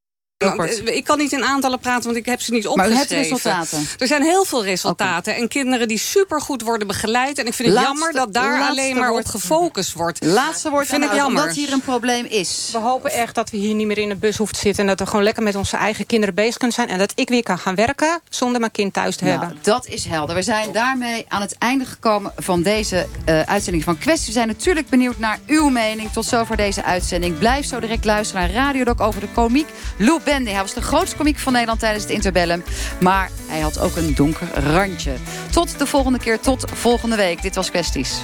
Speaker 2: Rapport.
Speaker 5: Ik kan niet in aantallen praten, want ik heb ze niet
Speaker 2: Maar u
Speaker 5: opgeschreven.
Speaker 2: hebt resultaten?
Speaker 5: Er zijn heel veel resultaten. En kinderen die supergoed worden begeleid. En ik vind het
Speaker 2: Laatste-
Speaker 5: jammer dat daar alleen maar
Speaker 2: woord.
Speaker 5: op gefocust wordt.
Speaker 2: Laatste woord
Speaker 5: Vind ik
Speaker 2: de-
Speaker 5: jammer.
Speaker 2: Omdat hier een probleem is.
Speaker 6: We hopen echt dat we hier niet meer in de bus hoeven te zitten... en dat we gewoon lekker met onze eigen kinderen bezig kunnen zijn... en dat ik weer kan gaan werken zonder mijn kind thuis te
Speaker 2: Nou,
Speaker 6: hebben.
Speaker 2: dat is helder. We zijn daarmee aan het einde gekomen van deze eh, uitzending van Kwestie. We zijn natuurlijk benieuwd naar uw mening. Tot zover deze uitzending. Blijf zo direct luisteren naar Radiodoc over de komiek Lou Bendy. Hij was de grootste komiek van Nederland tijdens het interbellum. Maar hij had ook een donker randje. Tot de volgende keer, tot volgende week. Dit was Kwesties.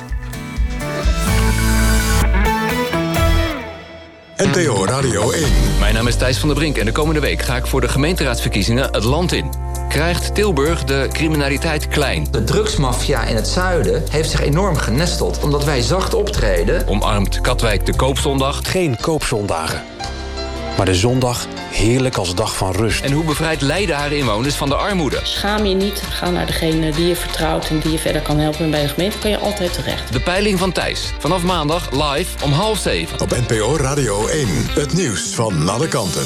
Speaker 1: NPO Radio 1.
Speaker 17: Mijn naam is Thijs van der Brink en de komende week ga ik voor de gemeenteraadsverkiezingen het land in. Krijgt Tilburg de criminaliteit klein?
Speaker 18: De drugsmafia in het zuiden heeft zich enorm genesteld... omdat wij zacht optreden.
Speaker 17: Omarmt Katwijk de koopzondag?
Speaker 19: Geen koopzondagen. Maar de zondag heerlijk als dag van rust.
Speaker 17: En hoe bevrijdt Leiden haar inwoners van de armoede?
Speaker 20: Schaam je niet, ga naar degene die je vertrouwt... en die je verder kan helpen. En bij de gemeente kan je altijd terecht.
Speaker 17: De peiling van Thijs. Vanaf maandag live om half zeven.
Speaker 1: Op NPO Radio 1. Het nieuws van alle kanten.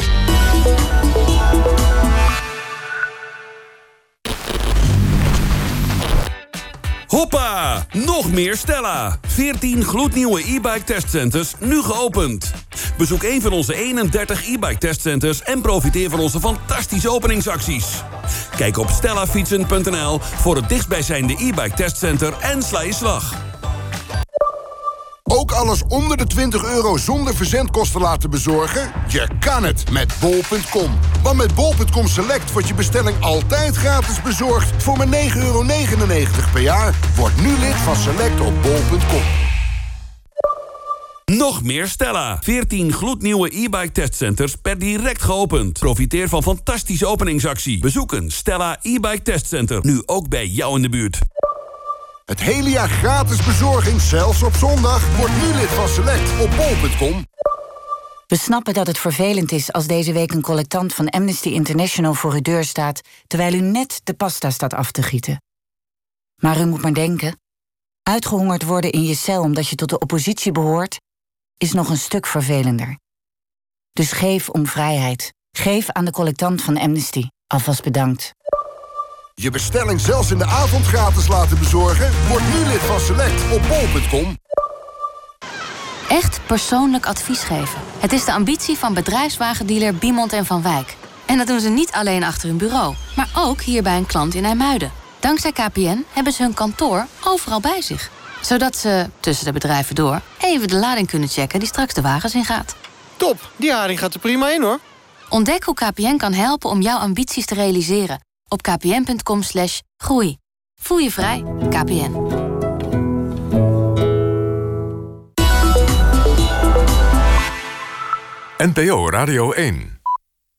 Speaker 21: Hoppa! Nog meer Stella. 14 gloednieuwe e-bike testcenters, nu geopend. Bezoek een van onze 31 e-bike testcenters... en profiteer van onze fantastische openingsacties. Kijk op stellafietsen.nl voor het dichtstbijzijnde e-bike testcenter... en sla je slag.
Speaker 22: Ook alles onder de 20 euro zonder verzendkosten laten bezorgen? Je kan het met bol.com. Want met bol.com Select wordt je bestelling altijd gratis bezorgd... voor maar 9,99 euro per jaar. Word nu lid van Select op bol.com.
Speaker 21: Nog meer Stella. 14 gloednieuwe e-bike testcenters per direct geopend. Profiteer van fantastische openingsactie. Bezoek een Stella e-bike testcenter. Nu ook bij jou in de buurt.
Speaker 22: Het hele jaar gratis bezorging, zelfs op zondag. Word nu lid van Select op bol.com.
Speaker 23: We snappen dat het vervelend is als deze week een collectant van Amnesty International voor uw deur staat... terwijl u net de pasta staat af te gieten. Maar u moet maar denken... uitgehongerd worden in je cel omdat je tot de oppositie behoort... is nog een stuk vervelender. Dus geef om vrijheid. Geef aan de collectant van Amnesty. Alvast bedankt.
Speaker 22: Je bestelling zelfs in de avond gratis laten bezorgen? Word nu lid van Select op bol.com.
Speaker 24: Echt persoonlijk advies geven. Het is de ambitie van bedrijfswagendealer Biemond en Van Wijk. En dat doen ze niet alleen achter hun bureau, maar ook hier bij een klant in IJmuiden. Dankzij KPN hebben ze hun kantoor overal bij zich. Zodat ze, tussen de bedrijven door, even de lading kunnen checken die straks de wagens ingaat.
Speaker 25: Top, die haring gaat er prima in hoor.
Speaker 24: Ontdek hoe KPN kan helpen om jouw ambities te realiseren op kpn.com slash groei. Voel je vrij, KPN.
Speaker 1: NPO Radio 1.